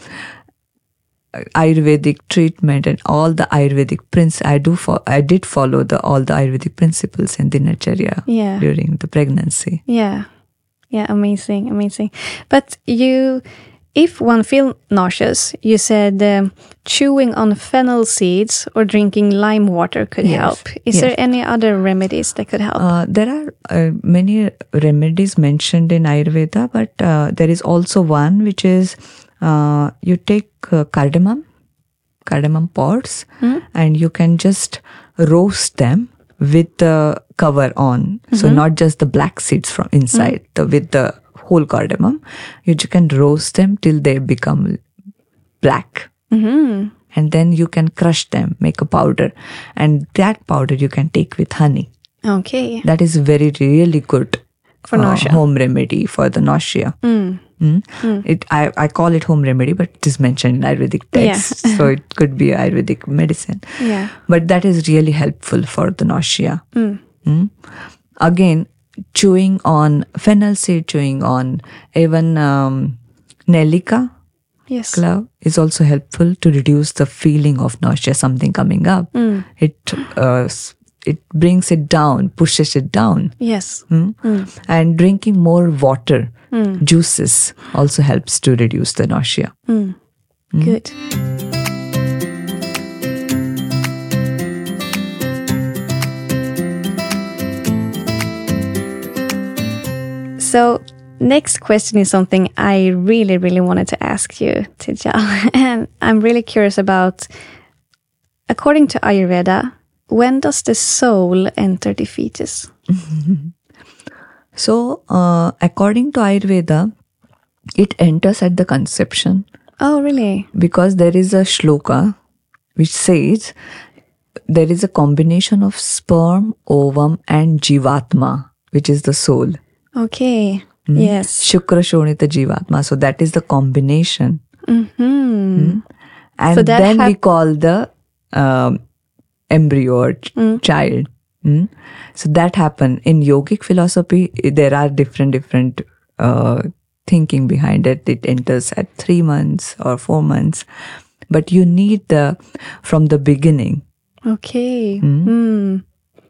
Ayurvedic treatment and all the Ayurvedic prince. I do. Fo- I did follow the all the Ayurvedic principles in dinacharya Yeah. during the pregnancy. Yeah. Yeah, amazing, amazing. But you if one feels nauseous, you said um, chewing on fennel seeds or drinking lime water could Yes, help. Is yes. there any other remedies that could help? Uh, there are uh, many remedies mentioned in Ayurveda, but uh, there is also one which is uh, you take uh, cardamom, cardamom pods, and you can just roast them with the cover on. So not just the black seeds from inside, the, with the whole cardamom. You can roast them till they become black. And then you can crush them, make a powder, and that powder you can take with honey. okay. That is very really good For uh, nausea. home remedy for the nausea. Mm. It I, I call it home remedy, but it is mentioned in Ayurvedic Yeah. text, so it could be Ayurvedic medicine. Yeah. But that is really helpful for the nausea. Mm. Again, chewing on fennel seed, chewing on even um, Nejlika Yes. clove is also helpful to reduce the feeling of nausea, something coming up. It uh, it brings it down, pushes it down. Yes. Mm. And drinking more water, hmm. juices also helps to reduce the nausea. Hmm. Good. So, next question is something I really, really wanted to ask you, Tejal. And I'm really curious about, according to Ayurveda, when does the soul enter the fetus? So, uh, according to Ayurveda, it enters at the conception Oh, really? because there is a shloka which says there is a combination of sperm, ovum, and jivatma, which is the soul. Okay. Yes. Shukra Shonita Jivatma. So that is the combination. Hmm. And So then we call the um, embryo or ch- child. Mm. So that happened in yogic philosophy. There are different different uh, thinking behind it. It enters at three months or four months, but you need the from the beginning. Okay. Hmm.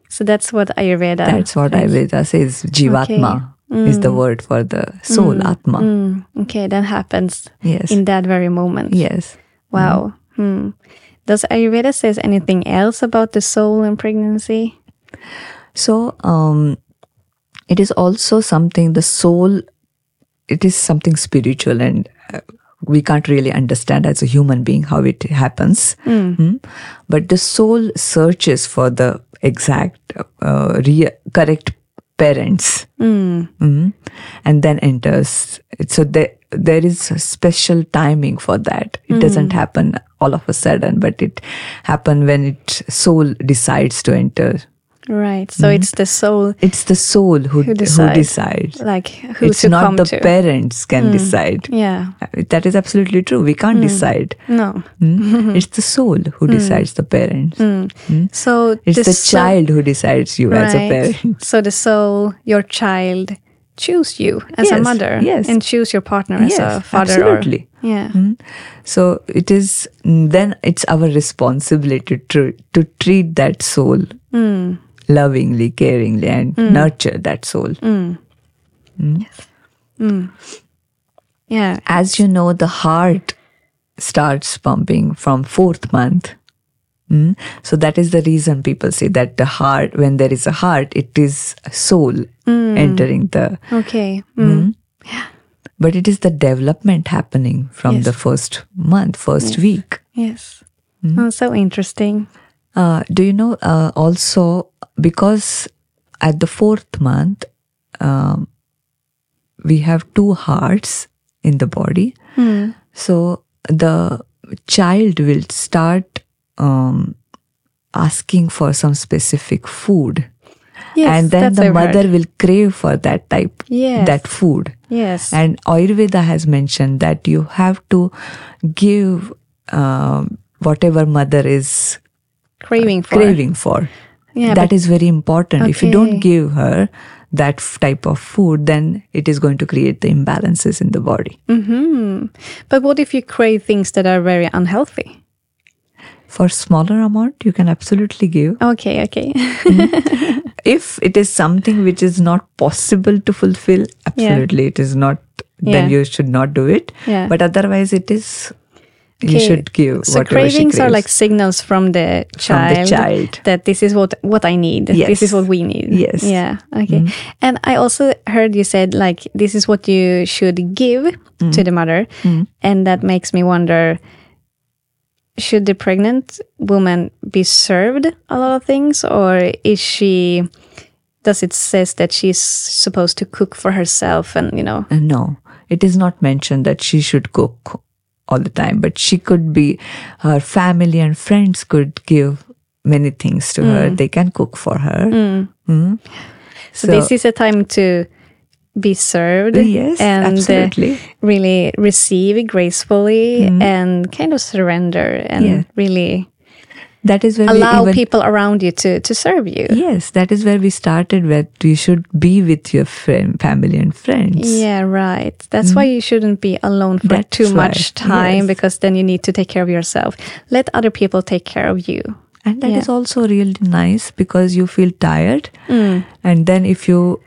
So that's what Ayurveda. That's what Ayurveda says. Jivatma is the word for the soul, Atma. Mm, okay, that happens Yes. in that very moment. Yes. Wow. Does Ayurveda says anything else about the soul in pregnancy? So, um, it is also something, the soul, it is something spiritual and uh, we can't really understand as a human being how it happens. Mm. But the soul searches for the exact, uh, rea- correct parents Mm. and then enters. So there, there is a special timing for that. It doesn't happen all of a sudden, but it happen when it soul decides to enter Right. So it's hmm? the soul, it's the soul who, who decides. decides. like who It's to not come the to. parents can hmm. decide. yeah. Uh, that is absolutely true. We can't hmm. decide. No. Mm? It's the soul who decides the parents. So It's the, soul- child who decides you as a parent. So the soul, your child, choose you as a mother, yes. and choose your partner as a Yes, father. absolutely. Or, yeah. Hmm. So it is then it's our responsibility to to treat that soul hmm. lovingly, caringly, and hmm. nurture that soul. Yeah. as you know, the heart starts pumping from fourth month. Mm? So that is the reason people say that the heart, when there is a heart, it is soul entering the. Okay. Mm. But it is the development happening from Yes. the first month, first week. Yes. Oh, so interesting. Uh, do you know uh, also because at the fourth month um, we have two hearts in the body, so the child will start um, asking for some specific food, Yes, and then the mother heard. will crave for that type, Yes. that food. Yes. And Ayurveda has mentioned that you have to give um, whatever mother is craving for. craving for. Yeah, that is very important. If you don't give her that f- type of food, then it is going to create the imbalances in the body. hmm But what if you crave things that are very unhealthy? For smaller amount, you can absolutely give. Okay, okay. If it is something which is not possible to fulfill, absolutely, it is not Yeah. then you should not do it. Yeah. But otherwise, it is you Okay, should give So cravings are like signals from the From the child, child. that this is what what I need. Yes. This is what we need. Yes. Yeah. Okay. And I also heard you said like this is what you should give Mm. to the mother, and that makes me wonder. Should the pregnant woman be served a lot of things, or is she? Does it says that she's supposed to cook for herself, and you know? Uh, No, it is not mentioned that she should cook all the time, but she could be, her family and friends could give many things to her. They can cook for her. Mm. So, this is a time to be served Yes, and uh, absolutely. really receive gracefully and kind of surrender and Yeah. really that is where allow we even, people around you to, to serve you. Yes, that is where we started. Where you should be with your friend, family, and friends. Yeah, right. That's why you shouldn't be alone for That's too much time yes. because then you need to take care of yourself. Let other people take care of you. And that is Yeah. also really nice because you feel tired Mm. and then if you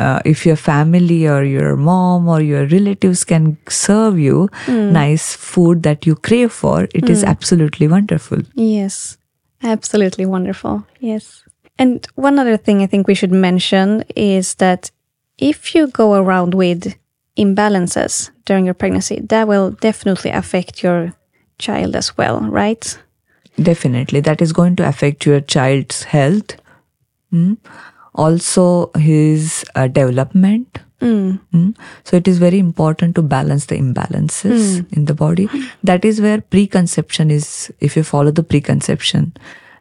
uh, if your family or your mom or your relatives can serve you Mm. nice food that you crave for it is absolutely wonderful Yes, absolutely wonderful. Yes. And one other thing I think we should mention is that if you go around with imbalances during your pregnancy, that will definitely affect your child as well, right? Definitely that is going to affect your child's health Mm. also his uh, development Mm. So it is very important to balance the imbalances in the body. That is where preconception is. If you follow the preconception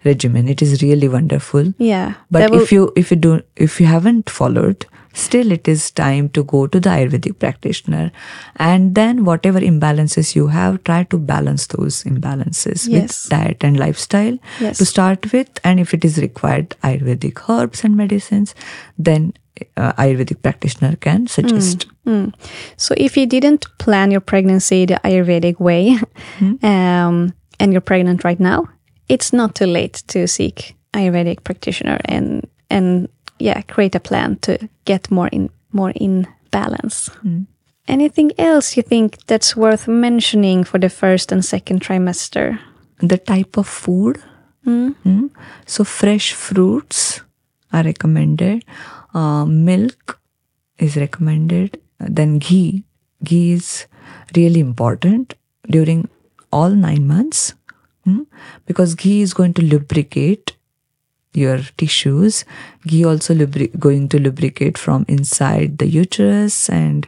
regimen, it is really wonderful. Yeah. But will- if you if you do if you haven't followed, still it is time to go to the Ayurvedic practitioner, and then whatever imbalances you have, try to balance those imbalances Yes. with diet and lifestyle Yes. to start with. And if it is required, Ayurvedic herbs and medicines, then uh, Ayurvedic practitioner can suggest. Mm. So if you didn't plan your pregnancy the Ayurvedic way, um, and you're pregnant right now, it's not too late to seek Ayurvedic practitioner and and yeah, create a plan to get more in more in balance. Anything else you think that's worth mentioning for the first and second trimester? the type of food. Mm. So fresh fruits are recommended. Uh, milk is recommended. Then ghee. Ghee is really important during all nine months mm, because ghee is going to lubricate your tissues. Ghee also lubri- going to lubricate from inside the uterus and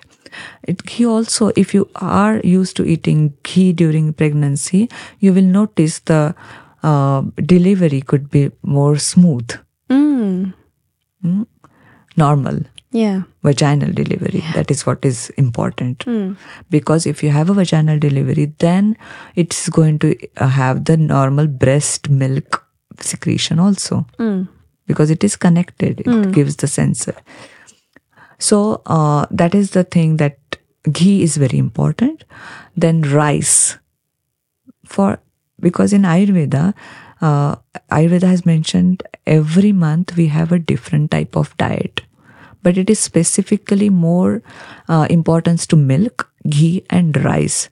it, ghee also, if you are used to eating ghee during pregnancy, you will notice the uh, delivery could be more smooth, Mm. normal Yeah. vaginal delivery. That is what is important. Because if you have a vaginal delivery, then it's going to uh, have the normal breast milk secretion also. Because it is connected, it gives the sensor. So uh, that is the thing that ghee is very important. Then rice. For because in Ayurveda, uh, Ayurveda has mentioned every month we have a different type of diet, but it is specifically more uh, importance to milk, ghee, and rice.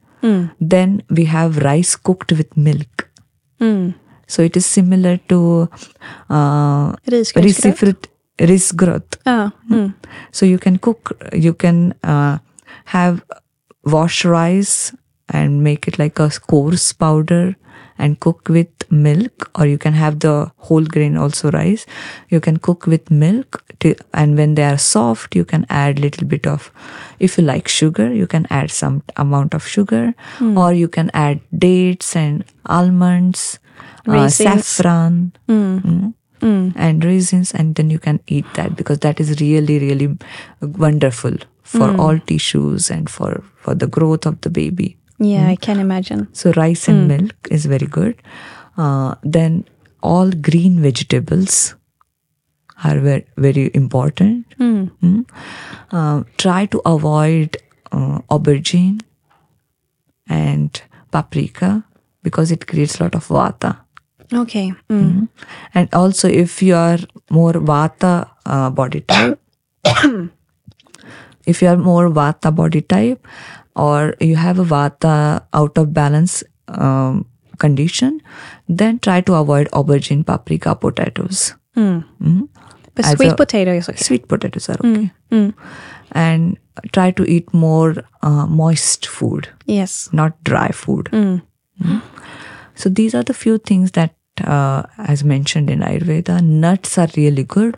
Then we have rice cooked with milk. Mm. So it is similar to uh, risifrutti, risgröt. Ah, mm. So you can cook, you can uh, have wash rice and make it like a coarse powder and cook with milk, or you can have the whole grain also rice. You can cook with milk, to, and when they are soft, you can add little bit of. If you like sugar, you can add some amount of sugar, or you can add dates and almonds, uh, saffron. Mm and raisins and then you can eat that because that is really really wonderful for all tissues and for for the growth of the baby Yeah, I can imagine. so rice and milk is very good uh, then all green vegetables are very, very important Mm. Uh, try to avoid uh, aubergine and paprika because it creates a lot of vata Okay. Mm. and also, if you are more Vata uh, body type, If you are more Vata body type or you have a Vata out of balance um, condition, then try to avoid aubergine, paprika, potatoes. But As sweet a- potato is okay. Sweet potatoes are okay. And try to eat more uh, moist food, Yes. not dry food. Mm. So these are the few things that, uh, as mentioned in Ayurveda, nuts are really good.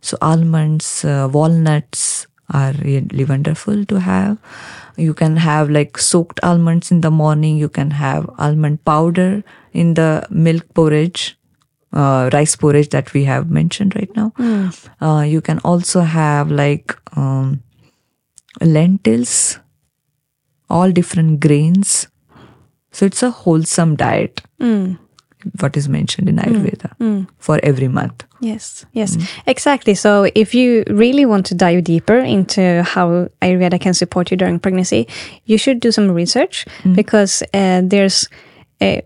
So almonds, uh, walnuts are really wonderful to have. You can have like soaked almonds in the morning. You can have almond powder in the milk porridge, uh, rice porridge that we have mentioned right now. Uh, you can also have like um, lentils, all different grains. So it's a wholesome diet. What is mentioned in Ayurveda for every month. Yes, yes, exactly. So, if you really want to dive deeper into how Ayurveda can support you during pregnancy, you should do some research because uh, there's, uh,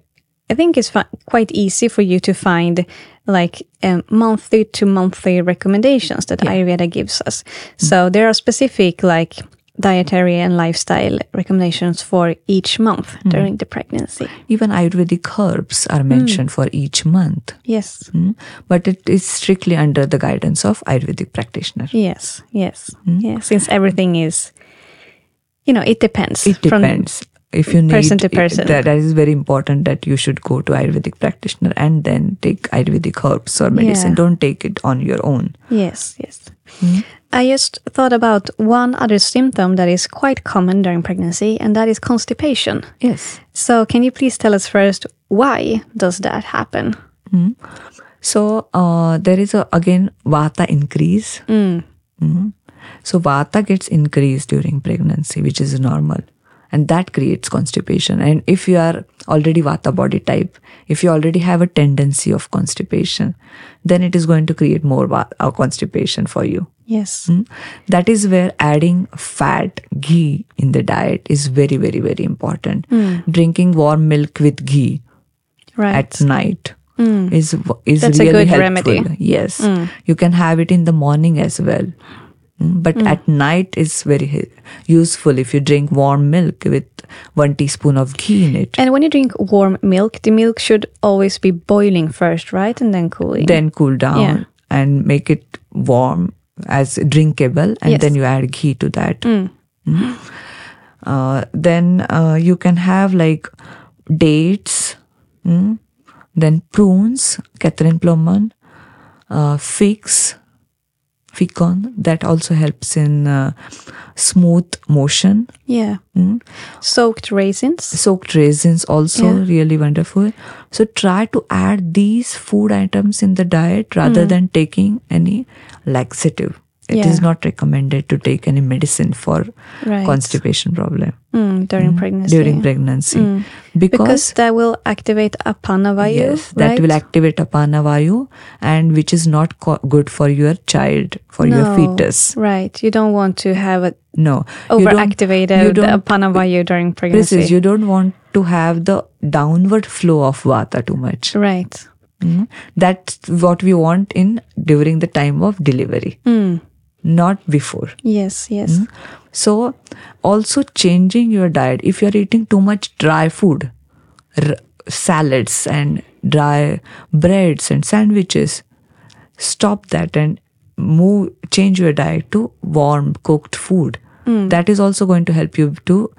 I think it's quite easy for you to find like um, monthly to monthly recommendations that Ayurveda gives us. So, there are specific like dietary and lifestyle recommendations for each month mm-hmm. during the pregnancy. Even Ayurvedic herbs are mm. mentioned for each month. Yes. Mm. But it is strictly under the guidance of Ayurvedic practitioner. Yes, yes, mm. yes. Since everything is, you know, it depends. It depends. if you need person to person. that, that is very important that you should go to Ayurvedic practitioner and then take Ayurvedic herbs or medicine. Yeah. Don't take it on your own. yes, yes. Mm. I just thought about one other symptom that is quite common during pregnancy, and that is constipation. Yes. So, can you please tell us first why does that happen? So uh, there is a again vata increase. Mhm. So vata gets increased during pregnancy, which is normal, and that creates constipation. And if you are already vata body type, if you already have a tendency of constipation, then it is going to create more va- uh, constipation for you. Yes. Mm. That is where adding fat, ghee in the diet is very, very, very important. Drinking warm milk with ghee Right. at night is is That's a really good helpful. remedy. Yes, you can have it in the morning as well, Mm, but at night it's very useful if you drink warm milk with one teaspoon of ghee in it. And when you drink warm milk, the milk should always be boiling first, right? And then cooling. Then cool down Yeah. and make it warm as drinkable, and Yes. then you add ghee to that. Mm. Uh, then uh, you can have like dates, mm, then prunes, katrinplommon, uh, figs, fikon that also helps in uh, smooth motion. yeah. Soaked raisins. Soaked raisins also Yeah. really wonderful. So try to add these food items in the diet rather than taking any laxative. It is. Yeah. not recommended to take any medicine for Right. constipation problem Mm, during pregnancy. during pregnancy because, because that will activate apanavayu, yes that right? will activate apana vayu and which is not co- good for your child for your fetus Right. You don't want to have a no you don't- overactivated you don't- apanavayu during pregnancy. Precis, you don't want to have the downward flow of vata too much right. Mm. That's what we want in during the time of delivery, Hmm. Not before. Yes, yes. Hmm? So, also changing your diet. If you're eating too much dry food, r- salads and dry breads and sandwiches, stop that and move, change your diet to warm cooked food. Hmm. That is also going to help you to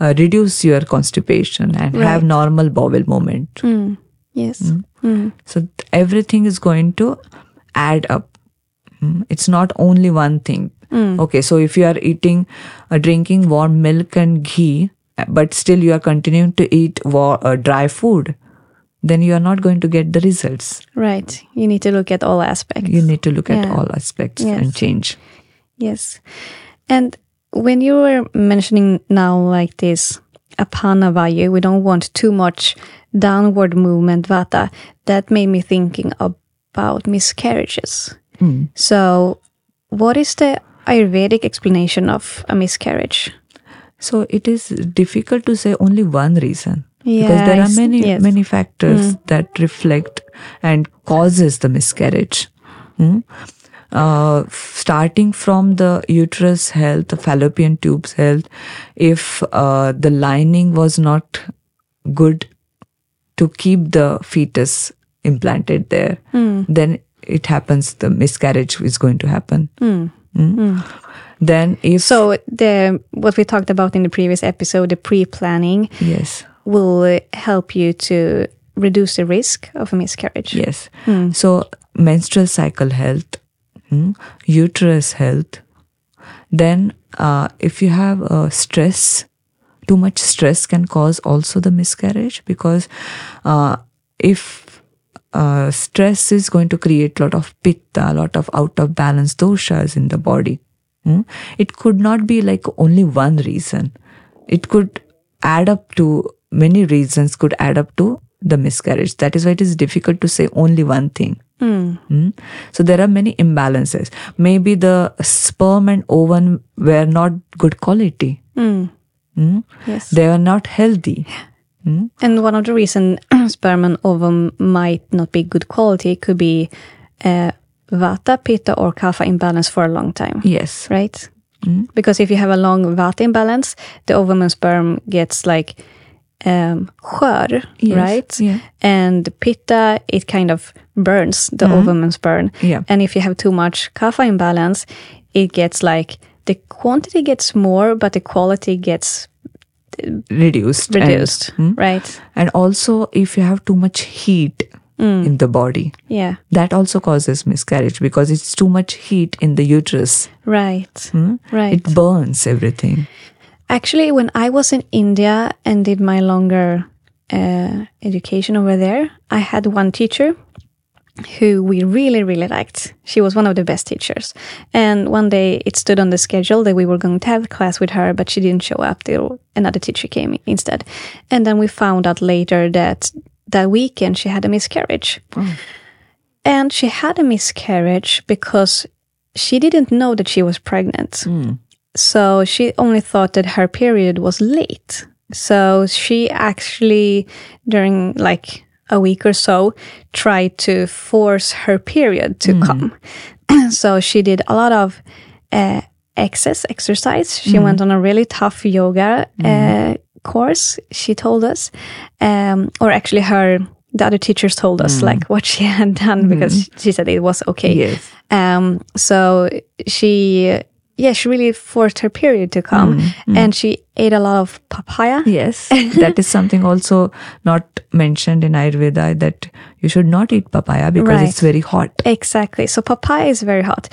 uh, reduce your constipation and have normal bowel movement. Hmm. Yes. So th- everything is going to add up. Mm, It's not only one thing. Okay, so if you are eating, uh, drinking warm milk and ghee, uh, but still you are continuing to eat wa- uh, dry food, then you are not going to get the results. Right. You need to look at all aspects. You need to look at all aspects Yes. and change. Yes. And when you were mentioning now like this apana apanavayu, we don't want too much downward movement vata, that made me thinking about miscarriages. So what is the Ayurvedic explanation of a miscarriage? So it is difficult to say only one reason because there are many yes. many factors that reflect and causes the miscarriage. Hmm? uh, starting from the uterus health, the fallopian tubes health, if uh, the lining was not good to keep the fetus implanted there, then it happens, the miscarriage is going to happen. Mm. Then if So the what we talked about in the previous episode, the pre-planning, yes, will uh, help you to reduce the risk of a miscarriage. Yes. So menstrual cycle health, hmm, uterus health. Then, uh, if you have uh, stress, too much stress can cause also the miscarriage because uh, if uh, stress is going to create a lot of pitta, a lot of out of balance doshas in the body. hmm, It could not be like only one reason. It could add up to many reasons, could add up to the miscarriage. That is why it is difficult to say only one thing. Hmm? So there are many imbalances. Maybe the sperm and ovum were not good quality. Hmm? Yes. They are not healthy. And one of the reason sperm and ovum might not be good quality could be uh, vata, pitta, or kapha imbalance for a long time. Yes. Right? Because if you have a long vata imbalance, the ovum and sperm gets like um, skör, Yes, right? yeah. And pitta, it kind of burns the ovum and sperm. Yeah. And if you have too much kapha imbalance, it gets like the quantity gets more, but the quality gets Reduced. and- reduced, Hmm? right? And also, if you have too much heat in the body, Yeah, that also causes miscarriage because it's too much heat in the uterus. right, Hmm? right. It burns everything. Actually, when I was in India and did my longer uh, education over there, I had one teacher who we really, really liked. She was one of the best teachers. And one day it stood on the schedule that we were going to have class with her, but she didn't show up. There, another teacher came instead. And then we found out later that that weekend she had a miscarriage. And she had a miscarriage because she didn't know that she was pregnant. Hmm. So she only thought that her period was late. So she actually, during like a week or so, tried to force her period to come. so she did a lot of uh, excess exercise. She went on a really tough yoga uh, course, she told us. Um, or actually, her. The other teachers told us like what she had done because she said it was okay. Yes. Um, so she, yeah, she really forced her period to come, and she ate a lot of papaya. Yes, that is something also not mentioned in Ayurveda that you should not eat papaya because Right. it's very hot. Exactly. So papaya is very hot.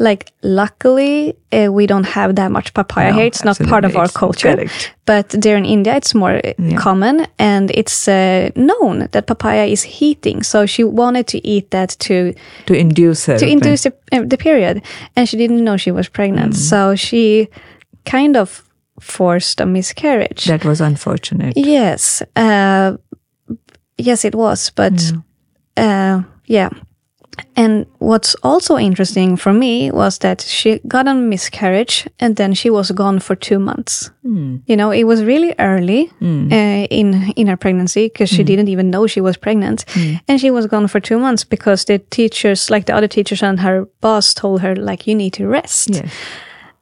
Like, luckily, uh, we don't have that much papaya No, here. It's not part of our It's culture. correct. But there in India, it's more uh, common, and it's uh, known that papaya is heating. So she wanted to eat that to To induce her. to induce the, uh, the period, and she didn't know she was pregnant. Mm. So she kind of forced a miscarriage. That was unfortunate. Yes. Uh, yes, it was. But uh, yeah. And what's also interesting for me was that she got a miscarriage and then she was gone for two months. You know, it was really early uh, in in her pregnancy because she didn't even know she was pregnant, and she was gone for two months because the teachers, like the other teachers and her boss, told her like you need to rest. Yes.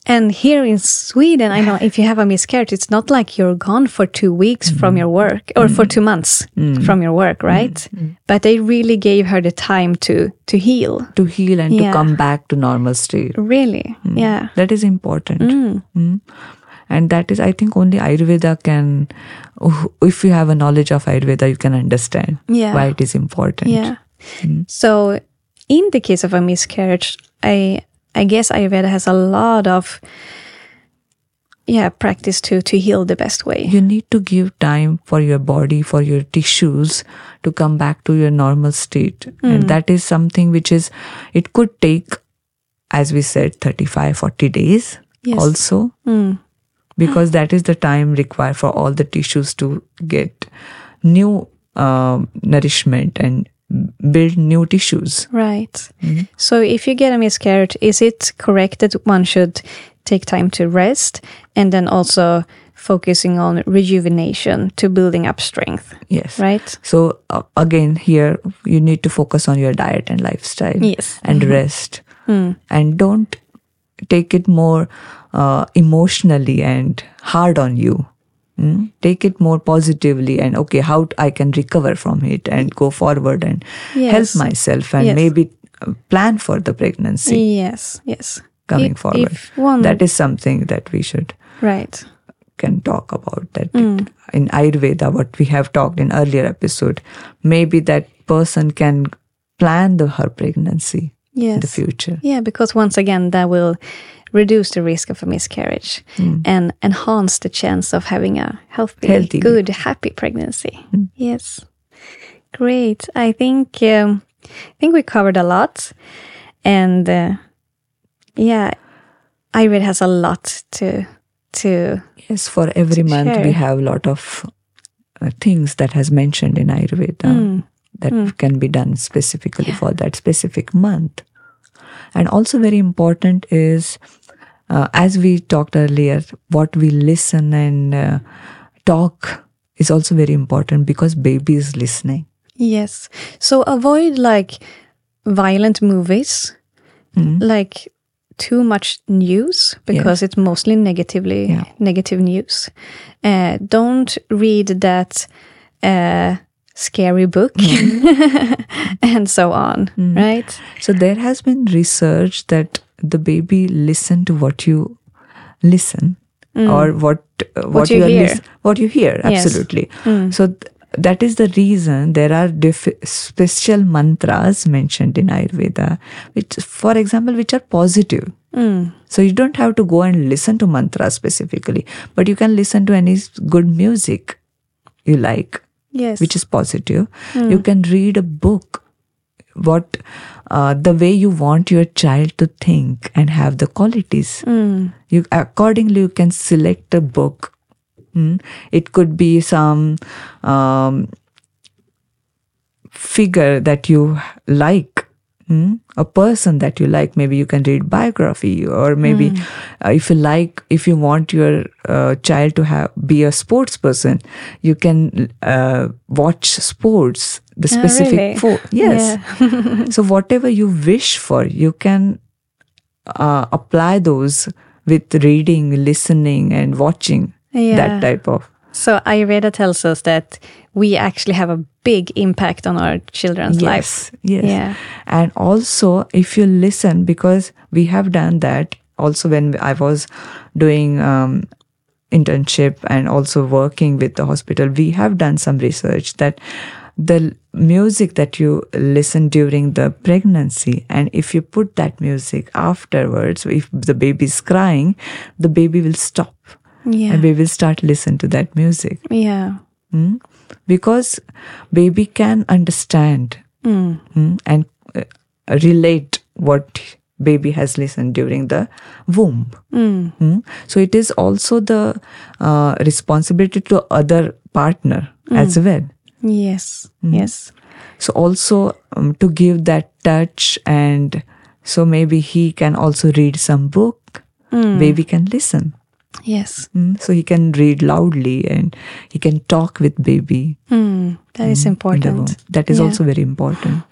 And here in Sweden, I know if you have a miscarriage, it's not like you're gone for two weeks from mm-hmm. your work or for mm-hmm. two months mm-hmm. from your work, right? But they really gave her the time to to heal. To heal and Yeah. to come back to normal state. Really, yeah, That is important. Mm. And that is, I think, only Ayurveda can, oh, if you have a knowledge of Ayurveda, you can understand Yeah. why it is important. yeah. So, in the case of a miscarriage, I I guess Ayurveda has a lot of yeah practice to to heal the best way. You need to give time for your body, for your tissues to come back to your normal state. And that is something which is, it could take, as we said, 35, 40 days Yes. also. Because that is the time required for all the tissues to get new um, nourishment and build new tissues. Right. So if you get a miscarriage, is it correct that one should take time to rest and then also focusing on rejuvenation to building up strength? Yes. Right? So uh, again, here you need to focus on your diet and lifestyle. Yes. And rest. and don't take it more uh, emotionally and hard on you. Mm? Take it more positively and okay, how I can recover from it and go forward and Yes. help myself and Yes. maybe uh, plan for the pregnancy Yes, yes. coming If- forward. if one- That is something that we should Right. can talk about that Mm. in ayurveda what we have talked in earlier episode maybe that person can plan the her pregnancy in the future Yeah, because once again, that will reduce the risk of a miscarriage and enhance the chance of having a healthy, Healthy. good, happy pregnancy. Yes, great. I think um, I think we covered a lot, and uh, yeah, Ayurveda has a lot to to yes for every month we have a lot of uh, things that has mentioned in ayurveda Mm. that can be done specifically for that specific month and also very important is uh, as we talked earlier what we listen and uh, talk is also very important because baby is listening yes. So avoid like violent movies, like too much news because it's mostly negatively Yeah. negative news. Uh, don't read that uh, scary book mm. and so on. Mm. Right? So there has been research that the baby listen to what you listen mm. or what uh, what, you are hear. what you hear Yes. absolutely. So th- that is the reason there are diff- special mantras mentioned in Ayurveda, which, for example, which are positive. So you don't have to go and listen to mantras specifically, but you can listen to any good music you like Yes. which is positive. You can read a book, what uh, the way you want your child to think and have the qualities. You accordingly you can select a book. Mm. It could be some um, figure that you like. Mm, A person that you like, maybe you can read biography, or maybe uh, if you like, if you want your uh, child to have be a sports person, you can uh, watch sports, the Ah, specific really? fo- yes. so whatever you wish for, you can uh, apply those with reading, listening, and watching. Yeah. That type of So Ayurveda tells us that we actually have a big impact on our children's lives. yes, yes. Yeah. And also, if you listen, because we have done that also when I was doing um, internship and also working with the hospital, we have done some research that the music that you listen during the pregnancy and if you put that music afterwards if the baby is crying the baby will stop Yeah. and we will start listen to that music Yeah. Mm? Because baby can understand mm, and uh, relate what baby has listened during the womb Mm? so it is also the uh, responsibility to other partner as well Yes. Mm-hmm. Yes. so also um, to give that touch and so maybe he can also read some book baby can listen Yes. Mm, so he can read loudly and he can talk with baby Mm, that is in the womb. important. That is Yeah. also very important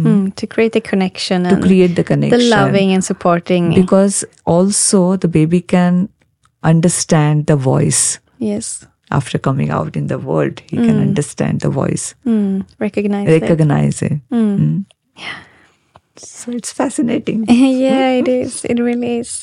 Mm, to create a connection to create the connection. the loving and supporting. because also the baby can understand the voice yes. after coming out in the world. He can understand the voice, Mm, recognize it. recognize it. Mm. So it's fascinating. yeah, it is. It really is.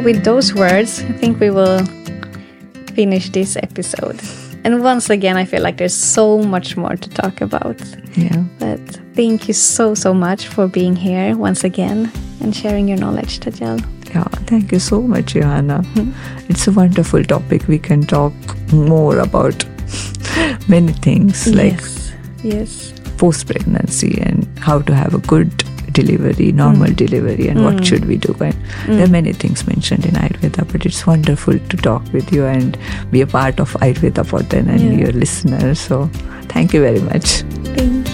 with those words, I think we will finish this episode. And once again, I feel like there's so much more to talk about. Yeah. But thank you so, so much for being here once again and sharing your knowledge, Tejal. Yeah, thank you so much, Johanna. It's a wonderful topic. We can talk more about many things like yes. Yes. post pregnancy and how to have a good delivery, normal hmm. delivery, and what hmm. should we do. And hmm. there are many things mentioned in Ayurveda, but it's wonderful to talk with you and be a part of Ayurveda Podden and Yeah. your listeners. So thank you very much.